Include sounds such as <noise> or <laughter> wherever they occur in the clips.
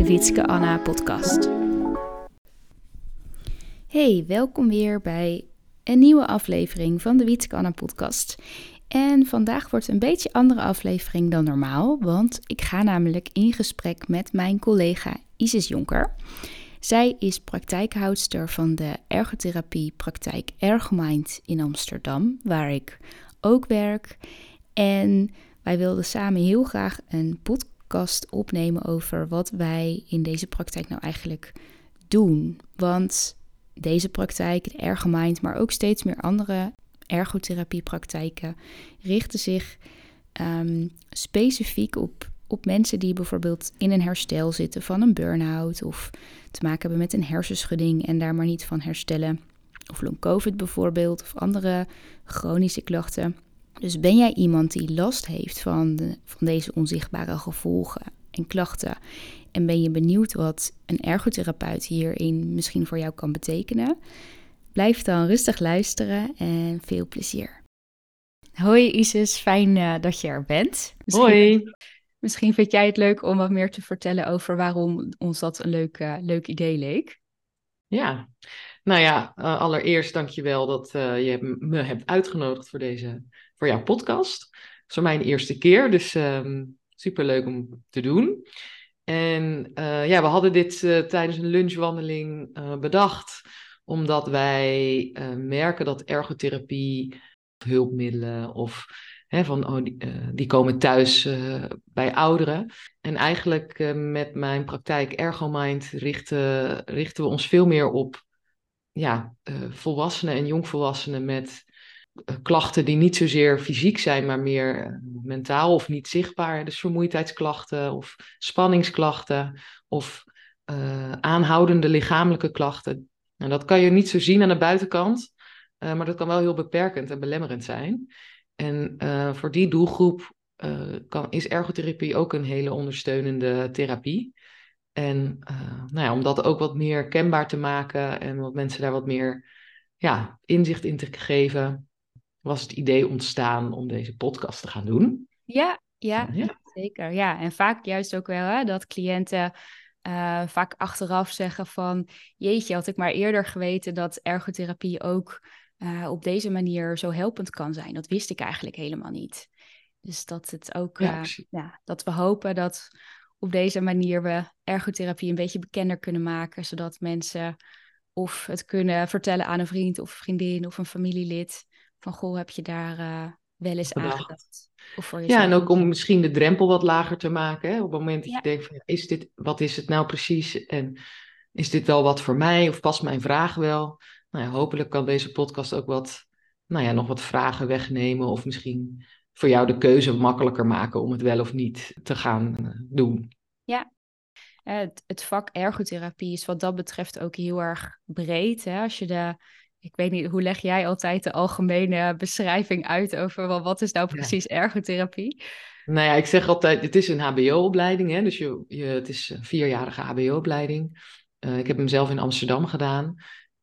de Wietske Anna podcast. Hey, welkom weer bij een nieuwe aflevering van de Wietske Anna podcast. En vandaag wordt een beetje andere aflevering dan normaal, want ik ga namelijk in gesprek met mijn collega Isis Jonker. Zij is praktijkhoudster van de ergotherapie praktijk Ergomind in Amsterdam, waar ik ook werk. En wij wilden samen heel graag een podcast opnemen over wat wij in deze praktijk nou eigenlijk doen. Want deze praktijk, de Ergomind, maar ook steeds meer andere ergotherapiepraktijken richten zich ehm, specifiek op, op mensen die bijvoorbeeld in een herstel zitten van een burn-out of te maken hebben met een hersenschudding en daar maar niet van herstellen. Of long COVID bijvoorbeeld, of andere chronische klachten. Dus ben jij iemand die last heeft van, de, van deze onzichtbare gevolgen en klachten? En ben je benieuwd wat een ergotherapeut hierin misschien voor jou kan betekenen? Blijf dan rustig luisteren en veel plezier. Hoi Isis, fijn uh, dat je er bent. Misschien, Hoi. Misschien vind jij het leuk om wat meer te vertellen over waarom ons dat een leuk, uh, leuk idee leek. Ja, nou ja, uh, allereerst dankjewel dat je me hebt uitgenodigd voor deze voor jouw podcast. Het is voor mij eerste keer, dus um, ehm, super leuk om te doen. En uh, ja, we hadden dit uh, tijdens een lunchwandeling uh, bedacht, omdat wij merken dat ergotherapie, hulpmiddelen of hè, van oh, die, die, komen thuis bij ouderen. En eigenlijk met mijn praktijk Ergomind richten, richten we ons veel meer op ja, volwassenen en jongvolwassenen met eh, klachten die niet zozeer fysiek zijn, maar meer eh, mentaal of niet zichtbaar. Dus vermoeidheidsklachten of spanningsklachten of uh, aanhoudende lichamelijke klachten. En dat kan je niet zo zien aan de buitenkant, maar dat kan wel heel beperkend en belemmerend zijn. En voor die doelgroep kan, is ergotherapie ook een hele ondersteunende therapie. En nou ja, om dat ook wat meer kenbaar te maken en wat mensen daar wat meer ja, inzicht in te geven, was het idee ontstaan om deze podcast te gaan doen. Ja, ja, ja. zeker. Ja, en vaak juist ook wel hè, dat cliënten uh, vaak achteraf zeggen van... jeetje, had ik maar eerder geweten dat ergotherapie ook uh, op deze manier zo helpend kan zijn. Dat wist ik eigenlijk helemaal niet. Dus dat het ook, ja, uh, ja, dat we hopen dat op deze manier we ergotherapie een beetje bekender kunnen maken, zodat mensen of het kunnen vertellen aan een vriend of vriendin of een familielid. Van goh, heb je daar uh, wel eens aangedacht? Of voor ja, en ook om misschien de drempel wat lager te maken. Hè? Op het moment dat je denkt van, is dit, wat is het nou precies? En is dit wel wat voor mij? Of past mijn vraag wel? Nou ja, hopelijk kan deze podcast ook wat, nou ja, nog wat vragen wegnemen. Of misschien voor jou de keuze makkelijker maken om het wel of niet te gaan eh, doen. Ja, het, het, vak ergotherapie is wat dat betreft ook heel erg breed. Hè? Als je de ik weet niet, hoe leg jij altijd de algemene beschrijving uit over wel, wat is nou precies ergotherapie? Nou ja, ik zeg altijd, het is een HBO-opleiding, dus je, je, het is een vierjarige HBO-opleiding. Uh, ik heb hem zelf in Amsterdam gedaan.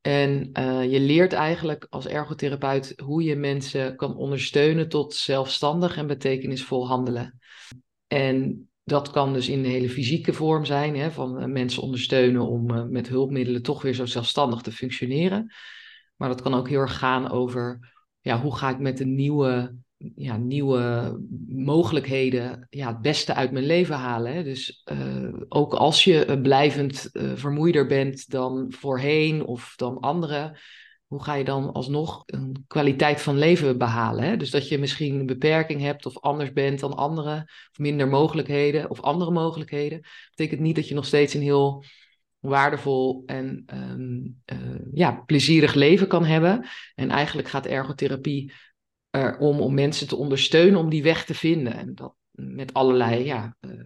En uh, je leert eigenlijk als ergotherapeut hoe je mensen kan ondersteunen tot zelfstandig en betekenisvol handelen. En dat kan dus in de hele fysieke vorm zijn, hè, van uh, mensen ondersteunen om met hulpmiddelen toch weer zo zelfstandig te functioneren. Maar dat kan ook heel erg gaan over ja, hoe ga ik met de nieuwe, ja, nieuwe mogelijkheden ja, het beste uit mijn leven halen. Hè? Dus uh, ook als je blijvend uh, vermoeider bent dan voorheen of dan anderen, hoe ga je dan alsnog een kwaliteit van leven behalen? Hè? Dus dat je misschien een beperking hebt of anders bent dan anderen, of minder mogelijkheden of andere mogelijkheden, betekent niet dat je nog steeds een heel waardevol en um, uh, ja, plezierig leven kan hebben. En eigenlijk gaat ergotherapie erom om mensen te ondersteunen om die weg te vinden. En dat met allerlei ja, uh,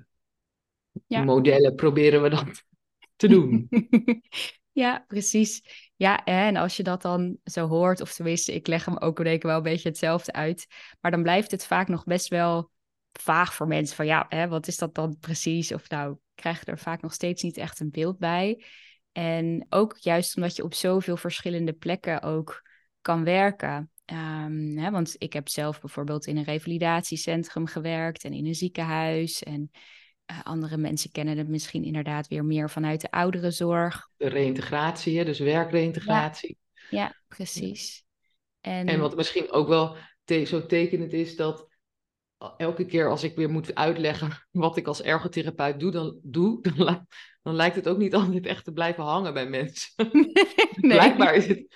ja. modellen proberen we dat te doen. <laughs> ja, precies. Ja, en als je dat dan zo hoort, of tenminste, ik leg hem ook ik wel een beetje hetzelfde uit, maar dan blijft het vaak nog best wel vaag voor mensen van ja, hè, wat is dat dan precies? Of nou, krijg je er vaak nog steeds niet echt een beeld bij. En ook juist omdat je op zoveel verschillende plekken ook kan werken. Um, hè, want ik heb zelf bijvoorbeeld in een revalidatiecentrum gewerkt en in een ziekenhuis. En uh, andere mensen kennen het misschien inderdaad weer meer vanuit de ouderenzorg. De reïntegratie, dus werkreïntegratie. Ja, ja precies. En... en wat misschien ook wel zo tekenend is dat elke keer als ik weer moet uitleggen <laughs> wat ik als ergotherapeut doe, dan, doe, <laughs> dan, dan lijkt het ook niet <laughs> altijd echt te blijven hangen bij mensen. Nee. Blijkbaar is het,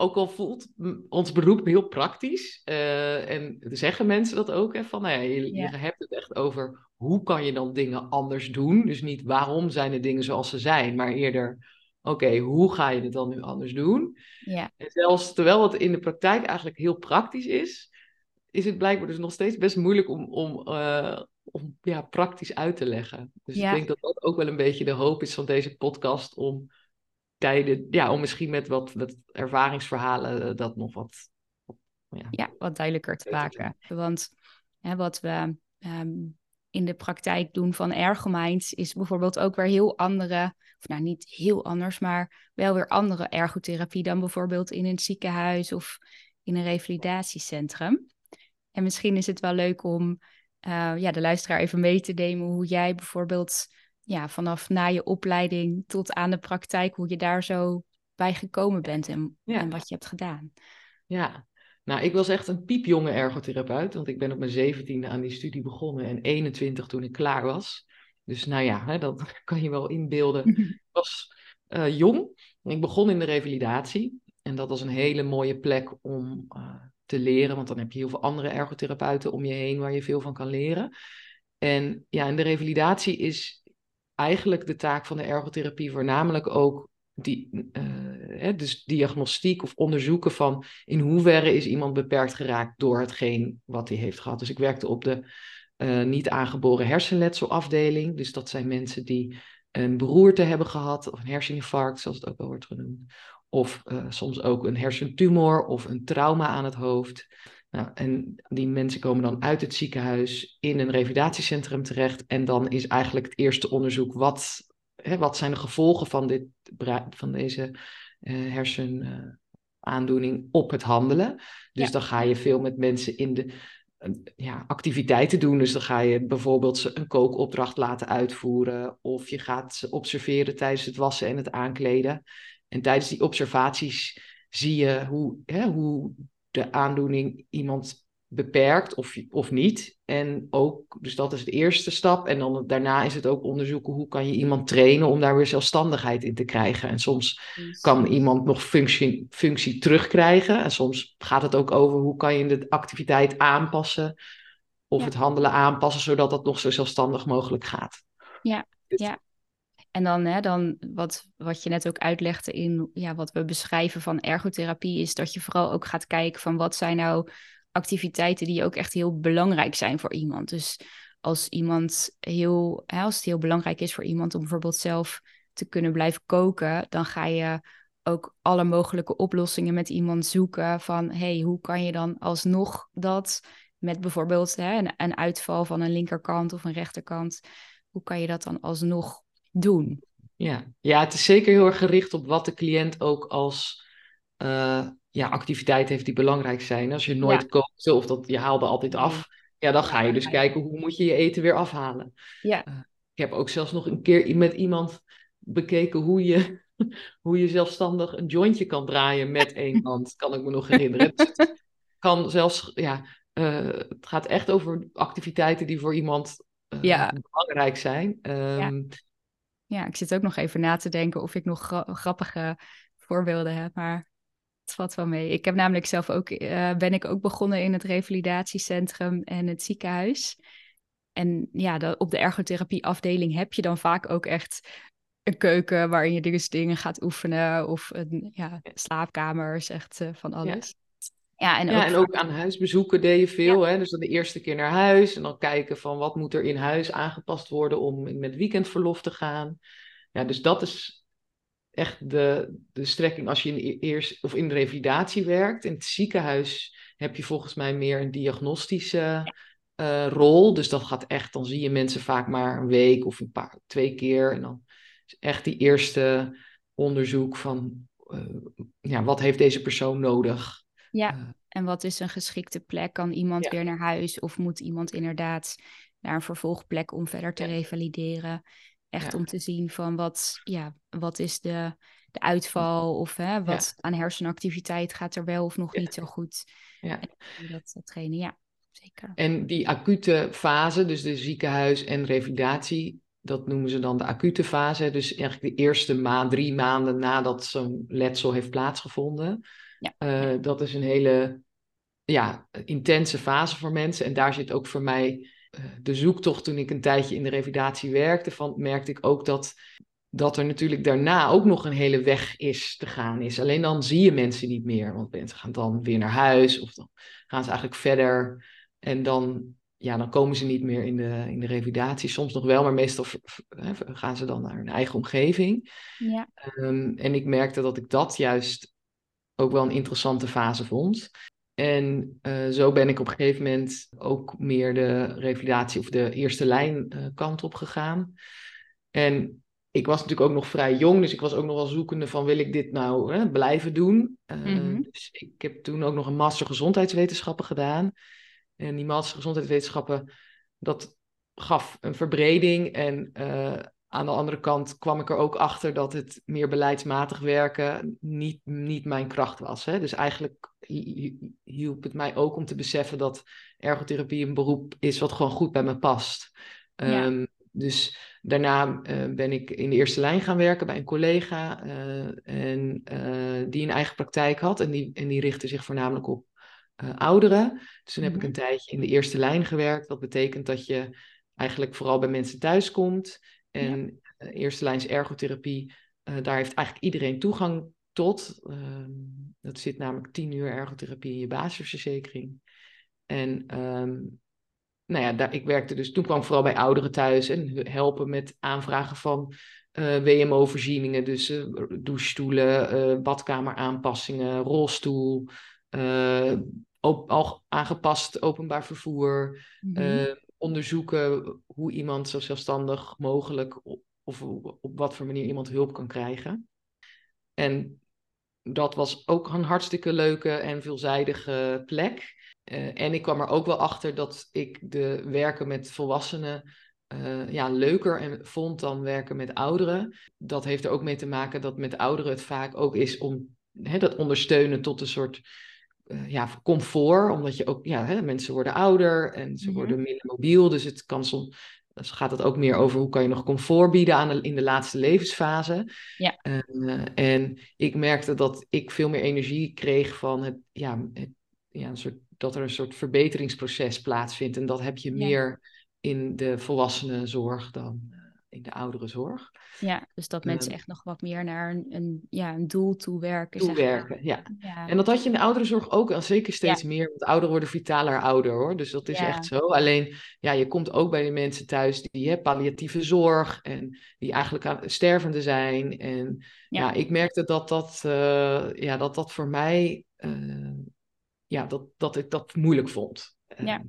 ook al voelt ons beroep heel praktisch, uh, en zeggen mensen dat ook, hè, van nou ja, je, je, hebt het echt over hoe kan je dan dingen anders doen. Dus niet waarom zijn de dingen zoals ze zijn, maar eerder, oké, hoe ga je het dan nu anders doen? Ja. En zelfs terwijl het in de praktijk eigenlijk heel praktisch is, is het blijkbaar dus nog steeds best moeilijk om, om, uh, om ja, praktisch uit te leggen. Dus ik denk dat dat ook wel een beetje de hoop is van deze podcast om tijden, ja, om misschien met wat, wat ervaringsverhalen eh, dat nog wat, ja, ja, wat duidelijker te maken. Want hè, wat we um, in de praktijk doen van ergominds is bijvoorbeeld ook weer heel andere, of nou niet heel anders, maar wel weer andere ergotherapie dan bijvoorbeeld in een ziekenhuis of in een revalidatiecentrum. En misschien is het wel leuk om uh, ja, de luisteraar even mee te nemen hoe jij bijvoorbeeld ja, vanaf na je opleiding tot aan de praktijk, hoe je daar zo bij gekomen bent en, en wat je hebt gedaan. Ja, nou, ik was echt een piepjonge ergotherapeut, want ik ben op mijn zeventiende aan die studie begonnen en 21 toen ik klaar was. Dus nou ja, hè, dat <laughs> kan je wel inbeelden. <laughs> Ik was uh, jong. Ik begon in de revalidatie. En dat was een hele mooie plek om uh, te leren, want dan heb je heel veel andere ergotherapeuten om je heen waar je veel van kan leren. En ja, in de revalidatie is eigenlijk de taak van de ergotherapie voornamelijk ook die, uh, dus diagnostiek of onderzoeken van in hoeverre is iemand beperkt geraakt door hetgeen wat hij heeft gehad. Dus ik werkte op de uh, niet aangeboren hersenletselafdeling. Dus dat zijn mensen die een beroerte hebben gehad of een herseninfarct, zoals het ook wel wordt genoemd. Of uh, soms ook een hersentumor of een trauma aan het hoofd. Nou, en die mensen komen dan uit het ziekenhuis in een revalidatiecentrum terecht. En dan is eigenlijk het eerste onderzoek: wat, hè, wat zijn de gevolgen van, dit, van deze uh, hersenaandoening op het handelen? Dus dan ga je veel met mensen in de ja, activiteiten doen. Dus dan ga je bijvoorbeeld ze een kookopdracht laten uitvoeren. Of je gaat ze observeren tijdens het wassen en het aankleden. En tijdens die observaties zie je hoe, hè, hoe de aandoening iemand beperkt of, of niet. En ook, dus dat is de eerste stap. En dan daarna is het ook onderzoeken hoe kan je iemand trainen om daar weer zelfstandigheid in te krijgen. En soms kan iemand nog functie, functie terugkrijgen. En soms gaat het ook over hoe kan je de activiteit aanpassen. Of het handelen aanpassen, zodat dat nog zo zelfstandig mogelijk gaat. Ja, dus ja. En dan, hè, dan wat, wat je net ook uitlegde in ja, wat we beschrijven van ergotherapie, is dat je vooral ook gaat kijken van wat zijn nou activiteiten die ook echt heel belangrijk zijn voor iemand. Dus als iemand heel, als het heel belangrijk is voor iemand om bijvoorbeeld zelf te kunnen blijven koken, dan ga je ook alle mogelijke oplossingen met iemand zoeken van hey, hoe kan je dan alsnog dat met bijvoorbeeld hè, een, een uitval van een linkerkant of een rechterkant, hoe kan je dat dan alsnog doen. Ja. ja, het is zeker heel erg gericht op wat de cliënt ook als uh, ja, activiteit heeft die belangrijk zijn. Als je nooit ja. kookt of dat, je haalde altijd af, ja, dan ga je dus kijken hoe moet je je eten weer afhalen. Ja. Uh, ik heb ook zelfs nog een keer met iemand bekeken hoe je, <laughs> hoe je zelfstandig een jointje kan draaien met één <laughs> hand. Kan ik me nog herinneren. Dus het kan zelfs, ja, uh, het gaat echt over activiteiten die voor iemand ja. belangrijk zijn. Um, ja. Ja, ik zit ook nog even na te denken of ik nog gra grappige voorbeelden heb, maar het valt wel mee. Ik heb namelijk zelf ook, uh, ben ik ook begonnen in het revalidatiecentrum en het ziekenhuis. En ja, op de ergotherapieafdeling heb je dan vaak ook echt een keuken waarin je dus dingen gaat oefenen of een ja, slaapkamers, echt uh, van alles. Ja, en, ja, ook, en ook aan huisbezoeken deed je veel. Hè? Dus dan de eerste keer naar huis en dan kijken van wat moet er in huis aangepast worden om met weekendverlof te gaan. ja, dus dat is echt de, de strekking als je in, eerst, of in de revalidatie werkt. In het ziekenhuis heb je volgens mij meer een diagnostische uh, rol. Dus dat gaat echt, dan zie je mensen vaak maar een week of een paar, twee keer. En dan is echt die eerste onderzoek van uh, ja, wat heeft deze persoon nodig? Ja, uh, en wat is een geschikte plek? Kan iemand ja. weer naar huis of moet iemand inderdaad naar een vervolgplek om verder te ja. revalideren? Echt om te zien van wat, ja, wat is de, de uitval of hè, wat aan hersenactiviteit gaat er wel of nog niet zo goed. Ja. En dat, datgene, ja, zeker. En die acute fase, dus de ziekenhuis en revalidatie, dat noemen ze dan de acute fase. Dus eigenlijk de eerste maand, drie maanden nadat zo'n letsel heeft plaatsgevonden. Ja. Uh, dat is een hele ja, intense fase voor mensen. En daar zit ook voor mij uh, de zoektocht toen ik een tijdje in de revalidatie werkte. Van, merkte ik ook dat, dat er natuurlijk daarna ook nog een hele weg is te gaan is. Alleen dan zie je mensen niet meer. Want mensen gaan dan weer naar huis of dan gaan ze eigenlijk verder. En dan ja, dan komen ze niet meer in de, in de revalidatie. Soms nog wel, maar meestal gaan ze dan naar hun eigen omgeving. Ja. Um, en ik merkte dat ik dat juist ook wel een interessante fase vond. En uh, zo ben ik op een gegeven moment ook meer de revalidatie of de eerste lijn uh, kant op gegaan. En ik was natuurlijk ook nog vrij jong, dus ik was ook nog wel zoekende van wil ik dit nou hè, blijven doen. Uh, Mhm. Dus ik heb toen ook nog een master gezondheidswetenschappen gedaan. En die master gezondheidswetenschappen, dat gaf een verbreding. En aan de andere kant kwam ik er ook achter dat het meer beleidsmatig werken niet, niet mijn kracht was. Hè? Dus eigenlijk hielp het mij ook om te beseffen dat ergotherapie een beroep is wat gewoon goed bij me past. Ja. Um, dus daarna uh, ben ik in de eerste lijn gaan werken bij een collega uh, en, uh, die een eigen praktijk had. En die, en die richtte zich voornamelijk op ouderen. Dus toen heb ik een tijdje in de eerste lijn gewerkt. Dat betekent dat je eigenlijk vooral bij mensen thuis komt. En ja. uh, eerste lijns ergotherapie, uh, daar heeft eigenlijk iedereen toegang tot. dat zit namelijk tien uur ergotherapie in je basisverzekering. En um, nou ja, daar, ik werkte dus, toen kwam ik vooral bij ouderen thuis en helpen met aanvragen van WMO-voorzieningen. Dus douchestoelen, badkameraanpassingen, rolstoel, op, al aangepast openbaar vervoer, uh, onderzoeken hoe iemand zo zelfstandig mogelijk of op wat voor manier iemand hulp kan krijgen. En dat was ook een hartstikke leuke en veelzijdige plek. Uh, en ik kwam er ook wel achter dat ik de werken met volwassenen uh, ja, leuker en vond dan werken met ouderen. Dat heeft er ook mee te maken dat met ouderen het vaak ook is om hè, dat ondersteunen tot een soort uh, ja, comfort, omdat je ook, ja, hè, mensen worden ouder en ze Mhm. worden minder mobiel, dus het kan soms, dus gaat het ook meer over hoe kan je nog comfort bieden aan de, in de laatste levensfase. Ja. Uh, en ik merkte dat ik veel meer energie kreeg van het, ja, het, ja, een soort, dat er een soort verbeteringsproces plaatsvindt en dat heb je Ja. meer in de volwassenenzorg dan uh, in de ouderenzorg. Ja, dus dat mensen Um, echt nog wat meer naar een, een, ja, een doel toe werken. zeg maar. Toewerken, ja. Ja. En dat had je in de ouderenzorg ook, en zeker steeds Ja. meer, want ouderen worden vitaler ouder hoor. Dus dat is Ja. echt zo. Alleen, ja, je komt ook bij de mensen thuis die hè, palliatieve zorg en die eigenlijk aan stervende zijn. En ja, Ja. ik merkte dat dat, uh, ja, dat, dat voor mij, uh, ja, dat, dat ik dat moeilijk vond. Ja.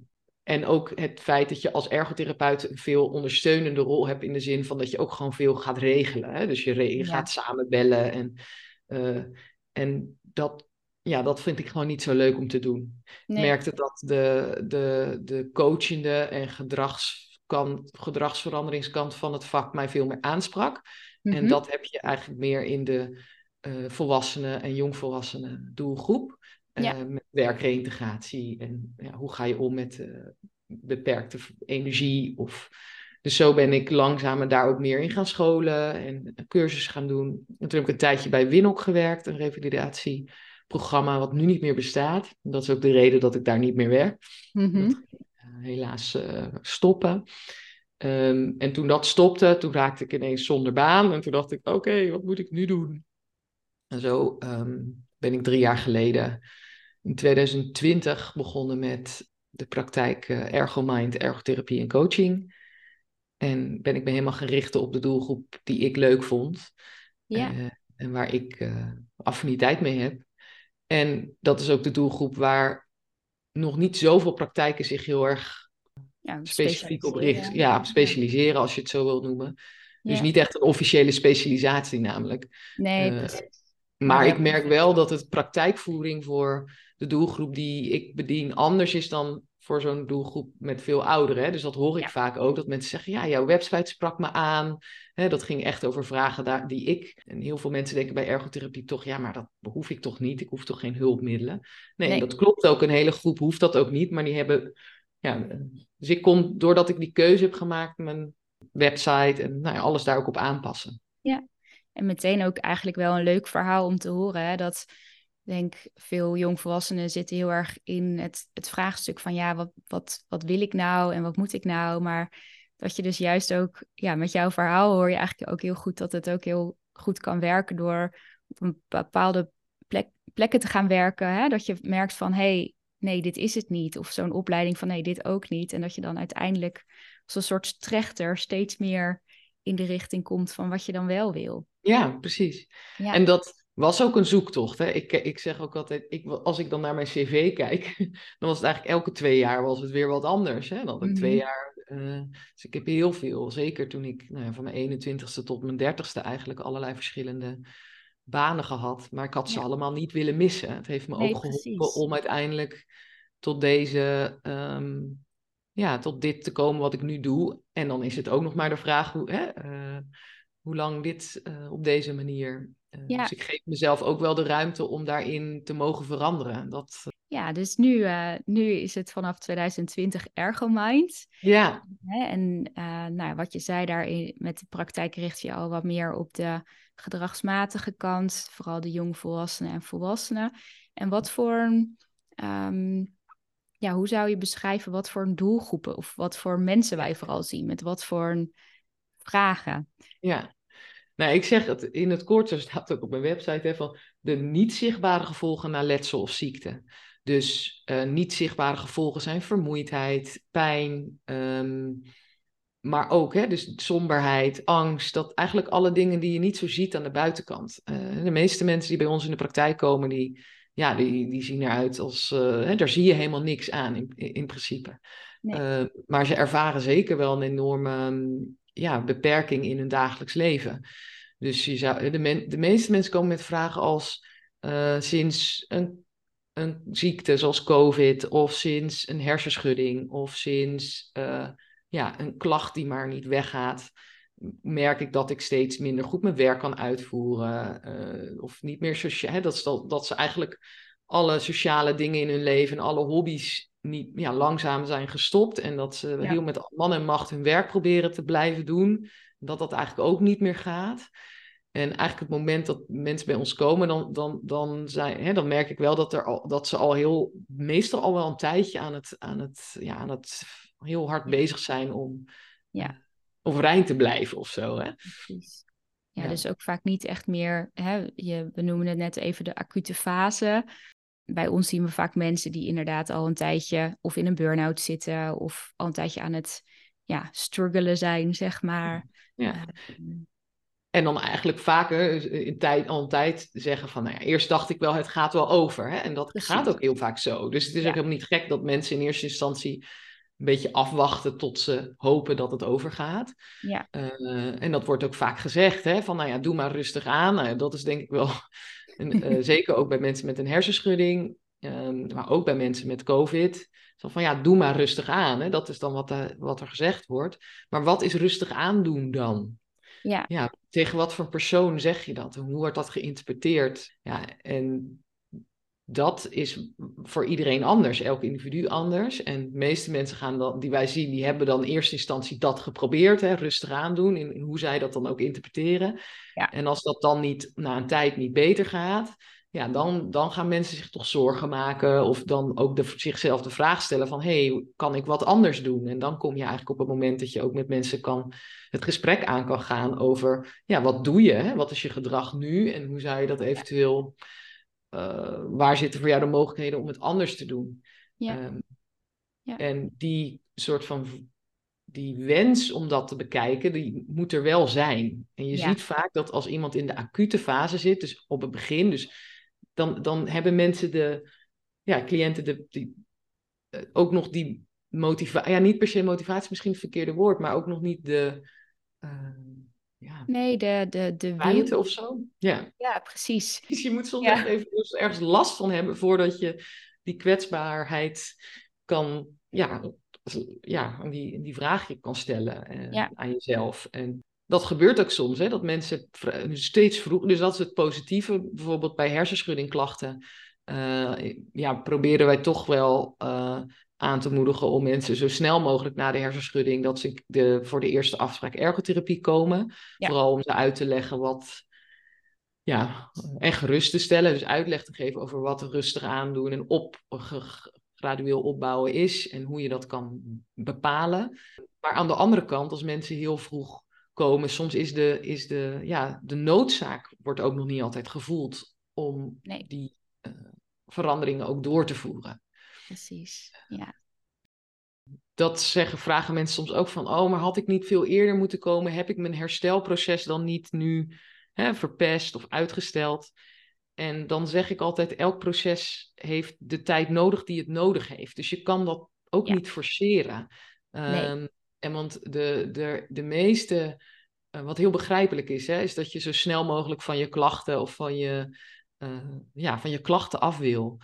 En ook het feit dat je als ergotherapeut een veel ondersteunende rol hebt in de zin van dat je ook gewoon veel gaat regelen. Hè? Dus je, re- je Ja. gaat samen bellen en, uh, en dat, ja, dat vind ik gewoon niet zo leuk om te doen. Nee. Ik merkte dat de, de, de coachende en gedragskant, gedragsveranderingskant van het vak mij veel meer aansprak. Mhm. En dat heb je eigenlijk meer in de uh, volwassenen en jongvolwassenen doelgroep. Ja. Uh, met werkreïntegratie en ja, hoe ga je om met uh, beperkte energie. Of... Dus zo ben ik langzaam daar ook meer in gaan scholen en cursus gaan doen. En toen heb ik een tijdje bij Winok gewerkt, een revalidatieprogramma wat nu niet meer bestaat. Dat is ook de reden dat ik daar niet meer werk. Mhm. Dat uh, helaas stoppen. Um, en toen dat stopte, toen raakte ik ineens zonder baan. En toen dacht ik, oké, okay, wat moet ik nu doen? En zo um, ben ik drie jaar geleden in 2020 begonnen met de praktijk uh, Ergomind, ergotherapie en coaching. En ben ik me helemaal gericht op de doelgroep die ik leuk vond. Ja. Eh, en waar ik uh, affiniteit mee heb. En dat is ook de doelgroep waar nog niet zoveel praktijken zich heel erg ja, specifiek op richten. Ja, specialiseren als je het zo wilt noemen. Dus Ja. niet echt een officiële specialisatie namelijk. Nee, Eh, precies. Maar ik merk wel dat het praktijkvoering voor de doelgroep die ik bedien anders is dan voor zo'n doelgroep met veel ouderen. Hè? Dus dat hoor ik Ja. vaak ook, dat mensen zeggen, ja, jouw website sprak me aan. Hè, dat ging echt over vragen daar, die ik... En heel veel mensen denken bij ergotherapie toch, ja, maar dat hoef ik toch niet. Ik hoef toch geen hulpmiddelen. Nee, Nee. dat klopt ook. Een hele groep hoeft dat ook niet, maar die hebben... Ja, dus ik kon, doordat ik die keuze heb gemaakt, mijn website en nou ja, alles daar ook op aanpassen. En meteen ook eigenlijk wel een leuk verhaal om te horen. Hè? Dat denk veel jongvolwassenen zitten heel erg in het, het vraagstuk van ja, wat, wat, wat wil ik nou en wat moet ik nou? Maar dat je dus juist ook, ja, met jouw verhaal hoor je eigenlijk ook heel goed dat het ook heel goed kan werken door op een bepaalde plek, plekken te gaan werken. Hè? Dat je merkt van hé, hey, nee, dit is het niet. Of zo'n opleiding van nee, dit ook niet. En dat je dan uiteindelijk als een soort trechter steeds meer in de richting komt van wat je dan wel wil. Ja, precies. Ja. En dat was ook een zoektocht. Hè? Ik, ik zeg ook altijd, ik, als ik dan naar mijn cv kijk, <laughs> dan was het eigenlijk elke twee jaar was het weer wat anders. Hè? Dan had ik twee Mhm. jaar, eh, dus ik heb heel veel, zeker toen ik nou ja, van mijn 21ste tot mijn 30ste eigenlijk allerlei verschillende banen gehad. Maar ik had ze Ja. allemaal niet willen missen. Het heeft me Nee, ook geholpen precies. om uiteindelijk tot deze, ehm, ja, tot dit te komen wat ik nu doe. En dan is het ook nog maar de vraag hoe, hè, eh, hoe lang dit eh, op deze manier. eh, Ja. Dus ik geef mezelf ook wel de ruimte om daarin te mogen veranderen. Dat, eh, Ja, dus nu, nu is het vanaf 2020 Ergomind. ja? En nou, wat je zei daarin, met de praktijk richt je al wat meer op de gedragsmatige kant, vooral de jongvolwassenen en volwassenen. En wat voor, ehm, ja, hoe zou je beschrijven wat voor een doelgroepen of wat voor mensen wij vooral zien, met wat voor een vragen? ja. Nou, ik zeg het in het kort, zo staat ook op mijn website, hè, van de niet zichtbare gevolgen na letsel of ziekte. Dus eh, niet zichtbare gevolgen zijn vermoeidheid, pijn, ehm, maar ook hè, dus somberheid, angst. Dat eigenlijk alle dingen die je niet zo ziet aan de buitenkant. Eh, de meeste mensen die bij ons in de praktijk komen, die, ja, die, die zien eruit als, eh, hè, daar zie je helemaal niks aan in, in principe. Nee. Maar ze ervaren zeker wel een enorme ja, beperking in hun dagelijks leven. Dus je zou, de, de meeste mensen komen met vragen als eh, sinds een, een ziekte zoals COVID, of sinds een hersenschudding, of sinds eh, ja, een klacht die maar niet weggaat, merk ik dat ik steeds minder goed mijn werk kan uitvoeren. eh, of niet meer sociaal. Dat, dat, dat ze eigenlijk alle sociale dingen in hun leven en alle hobby's niet, ja, langzaam zijn gestopt. En dat ze Ja. heel met man en macht hun werk proberen te blijven doen. Dat dat eigenlijk ook niet meer gaat. En eigenlijk het moment dat mensen bij ons komen, dan, dan, dan, zijn, hè, dan merk ik wel dat, er al, dat ze al heel, meestal al wel een tijdje aan het, aan het, ja, aan het heel hard bezig zijn om Ja. overeind te blijven of zo. Hè? Precies. Ja, Ja. dus ook vaak niet echt meer, hè, je, we noemen het net even de acute fase. Bij ons zien we vaak mensen die inderdaad al een tijdje of in een burn-out zitten of al een tijdje aan het ja, struggelen zijn, zeg maar. Ja. Eh, En dan eigenlijk vaker in tijd, al een tijd zeggen van, nou ja, eerst dacht ik wel, het gaat wel over. Hè? En dat Precies. gaat ook heel vaak zo. Dus het is Ja. ook helemaal niet gek dat mensen in eerste instantie een beetje afwachten tot ze hopen dat het overgaat. ja, Eh, en dat wordt ook vaak gezegd, hè, van nou ja, doe maar rustig aan. Nou dat is denk ik wel, een, eh, <laughs> zeker ook bij mensen met een hersenschudding, ehm, maar ook bij mensen met COVID. Zo van ja, doe maar rustig aan. Hè? Dat is dan wat, eh, wat er gezegd wordt. Maar wat is rustig aandoen dan? ja, Ja, tegen wat voor persoon zeg je dat? En hoe wordt dat geïnterpreteerd? Ja, en dat is voor iedereen anders, elk individu anders. En de meeste mensen gaan dan, die wij zien, die hebben dan in eerste instantie dat geprobeerd, hè, rustig aandoen, in, in hoe zij dat dan ook interpreteren. Ja. En als dat dan niet na een tijd niet beter gaat, ja, dan, dan gaan mensen zich toch zorgen maken of dan ook de, zichzelf de vraag stellen van, hé, hey, kan ik wat anders doen? En dan kom je eigenlijk op het moment dat je ook met mensen kan, het gesprek aan kan gaan over, ja, wat doe je? Hè? Wat is je gedrag nu? En hoe zou je dat eventueel, uh, waar zitten voor jou de mogelijkheden om het anders te doen? Ja. Um, Ja. En die soort van die wens om dat te bekijken, die moet er wel zijn. En je ziet vaak dat als iemand in de acute fase zit, dus op het begin, dus dan, dan hebben mensen de, ja, cliënten de, die, eh, ook nog die motivatie, ja, niet per se motivatie, misschien het verkeerde woord, maar ook nog niet de, uh, ja. Nee, de, de, de ruimte of zo. Ja, ja precies. <laughs> Dus je moet soms echt even ergens last van hebben voordat je die kwetsbaarheid kan, ja, ja die, die vraag kan stellen eh, aan jezelf. En dat gebeurt ook soms, hè, dat mensen steeds vroeg, dus dat is het positieve, bijvoorbeeld bij hersenschuddingklachten, uh, ja, proberen wij toch wel uh, aan te moedigen om mensen zo snel mogelijk na de hersenschudding, dat ze de, voor de eerste afspraak ergotherapie komen. Vooral om ze uit te leggen wat, ja, en gerust te stellen, dus uitleg te geven over wat rustig aandoen en op, gradueel opbouwen is en hoe je dat kan bepalen. Maar aan de andere kant, als mensen heel vroeg komen, soms is de, is de, ja, de noodzaak wordt ook nog niet altijd gevoeld om die uh, veranderingen ook door te voeren. Precies, ja. Dat zeggen, vragen mensen soms ook van, oh, maar had ik niet veel eerder moeten komen? Heb ik mijn herstelproces dan niet nu hè, verpest of uitgesteld? En dan zeg ik altijd, elk proces heeft de tijd nodig die het nodig heeft. Dus je kan dat ook niet forceren. Nee. Ehm, en want de, de, de meeste, uh, wat heel begrijpelijk is, hè, is dat je zo snel mogelijk van je klachten of van je, uh, ja, van je klachten af wil.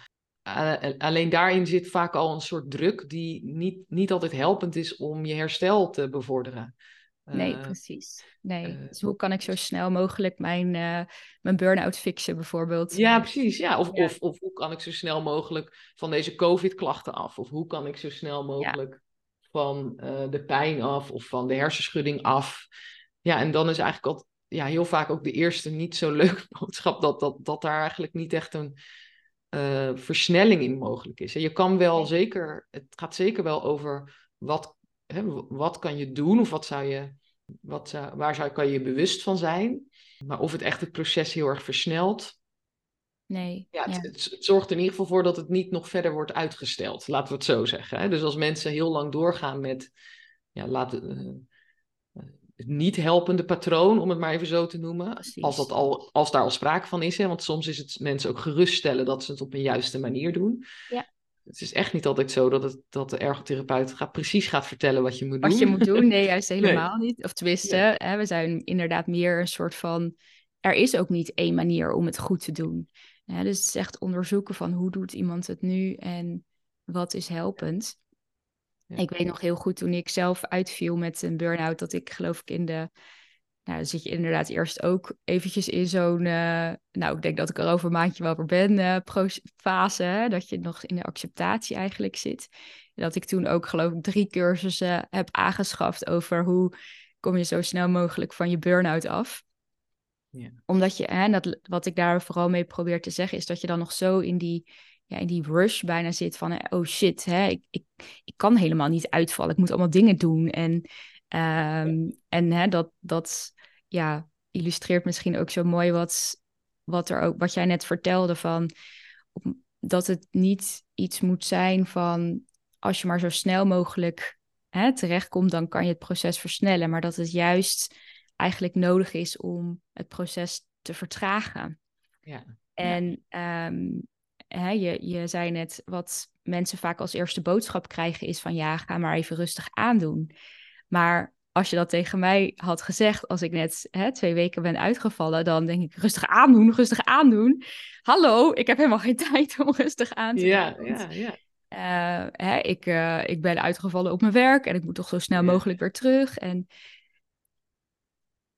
Uh, alleen daarin zit vaak al een soort druk die niet, niet altijd helpend is om je herstel te bevorderen. Nee, uh, precies. Nee. Uh, dus hoe kan ik zo snel mogelijk mijn, uh, mijn burn-out fixen, bijvoorbeeld? Ja, precies. Ja. Of, ja. Of, of hoe kan ik zo snel mogelijk van deze COVID-klachten af? Of hoe kan ik zo snel mogelijk ja. van de pijn af of van de hersenschudding af? Ja, en dan is eigenlijk al, ja, heel vaak ook de eerste niet zo leuke <laughs> boodschap dat, dat, dat daar eigenlijk niet echt een versnelling in mogelijk is. En je kan wel zeker, het gaat zeker wel over wat hè, wat kan je doen of wat zou je, wat zou, waar zou, kan je bewust van zijn? Maar of het echt het proces heel erg versnelt. Nee. Ja, het, Het, het, zorgt er in ieder geval voor dat het niet nog verder wordt uitgesteld. Laten we het zo zeggen. Hè? Dus als mensen heel lang doorgaan met ja, laten, het niet helpende patroon, om het maar even zo te noemen. Als, dat al, als daar al sprake van is. Hè? Want soms is het mensen ook geruststellen dat ze het op een juiste manier doen. Ja het is echt niet altijd zo dat, het, dat de ergotherapeut gaat, precies gaat vertellen wat je moet doen. Wat je moet doen, nee, juist <laughs> helemaal nee. niet. Of tenminste, ja. hè, we zijn inderdaad meer een soort van... Er is ook niet één manier om het goed te doen. Ja, dus het is echt onderzoeken van hoe doet iemand het nu en wat is helpend. Ja. Ik weet nog heel goed toen ik zelf uitviel met een burn-out... dat ik geloof ik in de nou, dan zit je inderdaad eerst ook eventjes in zo'n, uh, nou, ik denk dat ik er over een maandje wel weer ben, uh, fase, hè, dat je nog in de acceptatie eigenlijk zit. Dat ik toen ook, geloof ik, drie cursussen heb aangeschaft over hoe kom je zo snel mogelijk van je burn-out af. Ja. Omdat je, hè, dat, wat ik daar vooral mee probeer te zeggen, is dat je dan nog zo in die, ja, in die rush bijna zit van, oh shit, hè, ik, ik, ik kan helemaal niet uitvallen, ik moet allemaal dingen doen. En, um, en hè, dat, dat ja, illustreert misschien ook zo mooi wat, wat, er ook, wat jij net vertelde van dat het niet iets moet zijn van als je maar zo snel mogelijk hè, terechtkomt, dan kan je het proces versnellen. Maar dat het juist eigenlijk nodig is om het proces te vertragen. Ja. En ja. Um, hè, je, je zei net, wat mensen vaak als eerste boodschap krijgen is van ja, ga maar even rustig aandoen. Maar als je dat tegen mij had gezegd als ik net hè, twee weken ben uitgevallen, dan denk ik rustig aandoen, rustig aandoen. Hallo, ik heb helemaal geen <laughs> tijd om rustig aan te ja, doen. Ja, ja. Uh, hè, ik, uh, ik ben uitgevallen op mijn werk en ik moet toch zo snel ja. mogelijk weer terug. En...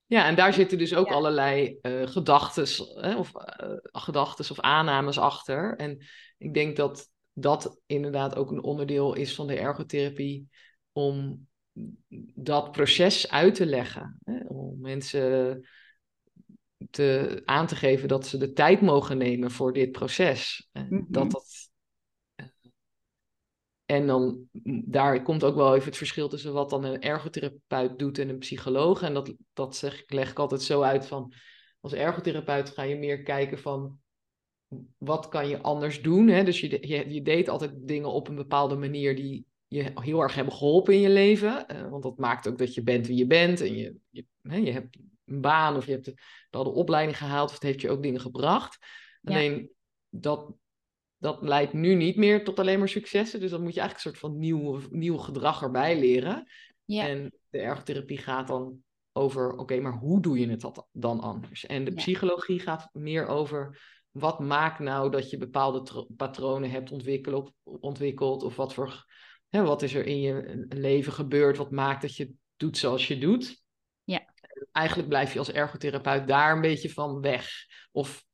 Ja, en daar zitten dus ook ja. allerlei uh, gedachten of, gedachtes of aannames achter. En ik denk dat dat inderdaad ook een onderdeel is van de ergotherapie om dat proces uit te leggen. Hè? Om mensen te, aan te geven dat ze de tijd mogen nemen voor dit proces. Mm -hmm. Dat dat. En dan, daar komt ook wel even het verschil tussen wat dan een ergotherapeut doet en een psycholoog. En dat, dat zeg, leg ik altijd zo uit van, als ergotherapeut ga je meer kijken van, wat kan je anders doen? Hè? Dus je, je, je deed altijd dingen op een bepaalde manier die je heel erg hebben geholpen in je leven. Uh, want dat maakt ook dat je bent wie je bent. En je, je, hè, je hebt een baan of je hebt een bepaalde opleiding gehaald. Of het heeft je ook dingen gebracht. Alleen dat, dat leidt nu niet meer tot alleen maar successen. Dus dan moet je eigenlijk een soort van nieuw, nieuw gedrag erbij leren. Ja. En de ergotherapie gaat dan over, oké, maar hoe doe je het dan anders? En de psychologie gaat meer over, wat maakt nou dat je bepaalde patronen hebt ontwikkeld, ontwikkeld of wat voor, hè, wat is er in je leven gebeurd, wat maakt dat je doet zoals je doet? Ja. Eigenlijk blijf je als ergotherapeut daar een beetje van weg. Of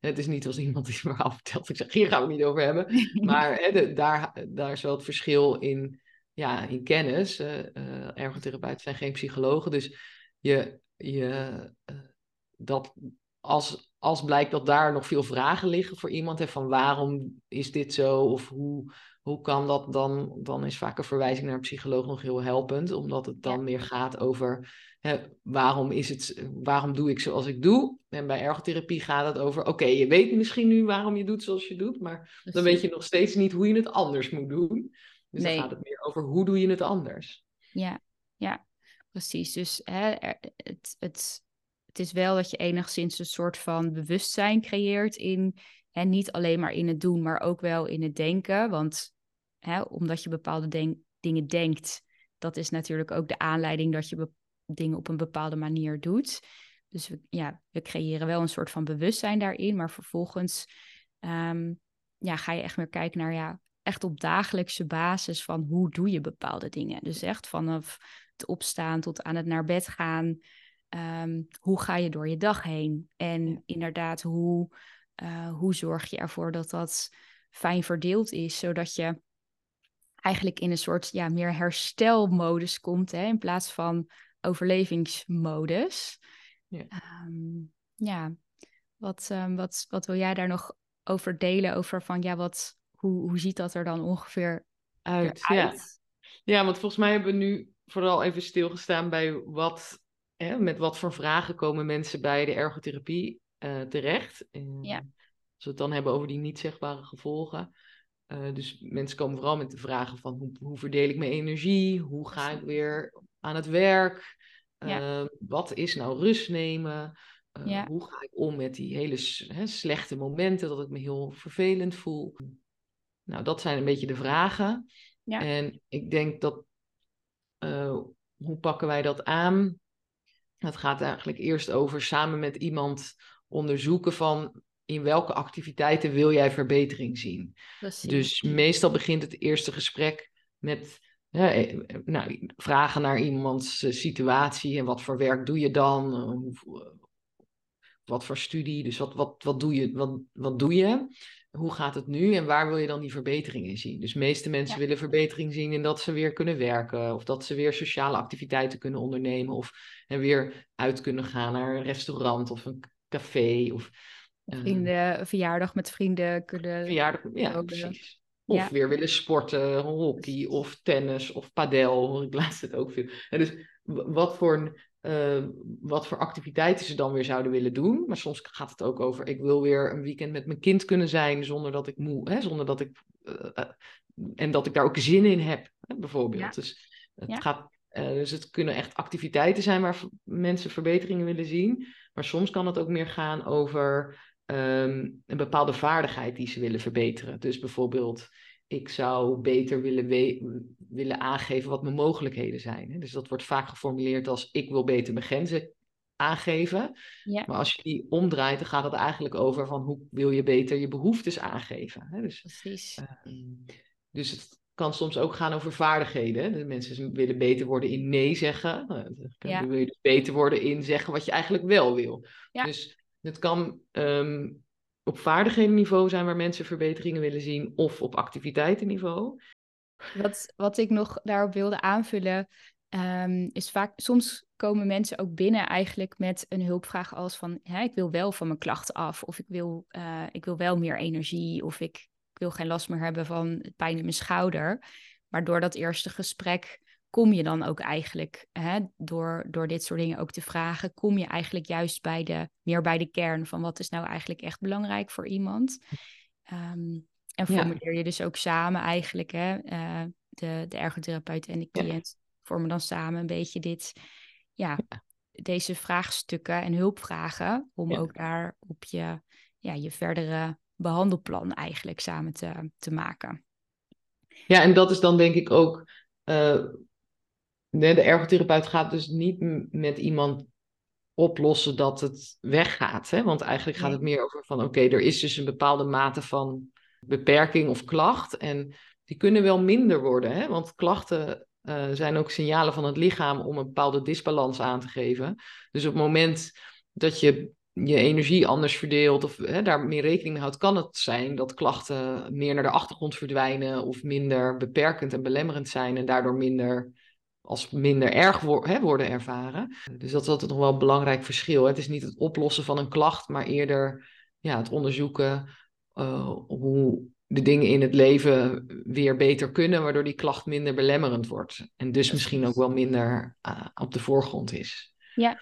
het is niet als iemand die me verhaal vertelt, ik zeg, hier gaan we het niet over hebben. <laughs> Maar hè, daar, daar is wel het verschil in ja, in kennis. Uh, ergotherapeuten zijn geen psychologen. Dus je, je, uh, dat als, als blijkt dat daar nog veel vragen liggen voor iemand, hè, van waarom is dit zo of hoe, hoe kan dat, dan, dan is vaak een verwijzing naar een psycholoog nog heel helpend, omdat het dan meer gaat over hè, waarom, is het, waarom doe ik zoals ik doe. En bij ergotherapie gaat het over, oké, je weet misschien nu waarom je doet zoals je doet, maar dan weet je nog steeds niet hoe je het anders moet doen. Dus dan gaat het meer over hoe doe je het anders. Ja, ja, precies. Dus hè, het, het, het is wel dat je enigszins een soort van bewustzijn creëert in, hè, niet alleen maar in het doen, maar ook wel in het denken. Want hè, omdat je bepaalde denk, dingen denkt, dat is natuurlijk ook de aanleiding dat je dingen op een bepaalde manier doet. Dus we, ja, we creëren wel een soort van bewustzijn daarin, maar vervolgens ehm, ja, ga je echt meer kijken naar ja, echt op dagelijkse basis van hoe doe je bepaalde dingen. Dus echt vanaf het opstaan tot aan het naar bed gaan. Ehm, hoe ga je door je dag heen? En inderdaad, hoe, uh, hoe zorg je ervoor dat dat fijn verdeeld is, zodat je eigenlijk in een soort ja, meer herstelmodus komt, hè, in plaats van overlevingsmodus. Ja, um, ja. Wat, um, wat, wat wil jij daar nog over delen? Over van ja, wat, hoe, hoe ziet dat er dan ongeveer uit? Ja. ja, want volgens mij hebben we nu vooral even stilgestaan bij wat, hè, met wat voor vragen komen mensen bij de ergotherapie uh, terecht. ja. Als we het dan hebben over die niet zichtbare gevolgen. Uh, dus mensen komen vooral met de vragen van hoe, hoe verdeel ik mijn energie? Hoe ga ik weer aan het werk? Uh, Wat is nou rust nemen? Ja. Hoe ga ik om met die hele hè, slechte momenten dat ik me heel vervelend voel? Nou, dat zijn een beetje de vragen. Ja. En ik denk dat, uh, hoe pakken wij dat aan? Het gaat eigenlijk eerst over samen met iemand onderzoeken van in welke activiteiten wil jij verbetering zien. Precies. Dus meestal begint het eerste gesprek met ja, eh, nou, vragen naar iemands eh, situatie en wat voor werk doe je dan? Wat voor studie? Dus wat, wat, wat, doe, je, wat, wat doe je? hoe gaat het nu en waar wil je dan die verbetering in zien? Dus de meeste mensen willen verbetering zien in dat ze weer kunnen werken of dat ze weer sociale activiteiten kunnen ondernemen of en weer uit kunnen gaan naar een restaurant of een café of vrienden, verjaardag met vrienden kunnen. Verjaardag, ja, precies. Of weer willen sporten, hockey of tennis of padel. Ik laatst het ook veel. En dus wat voor uh, wat voor activiteiten ze dan weer zouden willen doen. Maar soms gaat het ook over, ik wil weer een weekend met mijn kind kunnen zijn zonder dat ik moe, hè, zonder dat ik, uh, en dat ik daar ook zin in heb, hè, bijvoorbeeld. Dus het gaat, dus het kunnen echt activiteiten zijn waar mensen verbeteringen willen zien. Maar soms kan het ook meer gaan over um, een bepaalde vaardigheid die ze willen verbeteren. Dus bijvoorbeeld ik zou beter willen, willen aangeven wat mijn mogelijkheden zijn. Dus dat wordt vaak geformuleerd als ik wil beter mijn grenzen aangeven. Ja. Maar als je die omdraait, dan gaat het eigenlijk over van hoe wil je beter je behoeftes aangeven. Dus, Precies. Uh, dus het kan soms ook gaan over vaardigheden. De mensen willen beter worden in nee zeggen. Nou, dan wil je dus beter worden in zeggen wat je eigenlijk wel wil. Ja. Dus het kan um, op vaardighedenniveau zijn waar mensen verbeteringen willen zien, of op activiteitenniveau. Wat, wat ik nog daarop wilde aanvullen, um, is vaak, soms komen mensen ook binnen eigenlijk met een hulpvraag als van, hè, ik wil wel van mijn klachten af, of ik wil, uh, ik wil wel meer energie, of ik, ik wil geen last meer hebben van pijn in mijn schouder. Maar door dat eerste gesprek kom je dan ook eigenlijk, hè, door, door dit soort dingen ook te vragen, kom je eigenlijk juist bij de, meer bij de kern van wat is nou eigenlijk echt belangrijk voor iemand. Um, en formuleer je dus ook samen eigenlijk, hè, uh, de, de ergotherapeut en de cliënt vormen dan samen een beetje dit, ja, deze vraagstukken en hulpvragen om ook daar op je, ja, je verdere behandelplan eigenlijk samen te, te maken. Ja, en dat is dan denk ik ook. Uh, de ergotherapeut gaat dus niet met iemand oplossen dat het weggaat. Hè? Want eigenlijk gaat het meer over van oké, er is dus een bepaalde mate van beperking of klacht. En die kunnen wel minder worden. Hè? Want klachten uh, zijn ook signalen van het lichaam om een bepaalde disbalans aan te geven. Dus op het moment dat je je energie anders verdeelt of hè, daar meer rekening mee houdt, kan het zijn dat klachten meer naar de achtergrond verdwijnen of minder beperkend en belemmerend zijn en daardoor minder als minder erg hè, worden ervaren. Dus dat is altijd nog wel een belangrijk verschil. Het is niet het oplossen van een klacht, maar eerder ja, het onderzoeken uh, hoe de dingen in het leven weer beter kunnen, waardoor die klacht minder belemmerend wordt. En dus misschien ook wel minder uh, op de voorgrond is. Ja,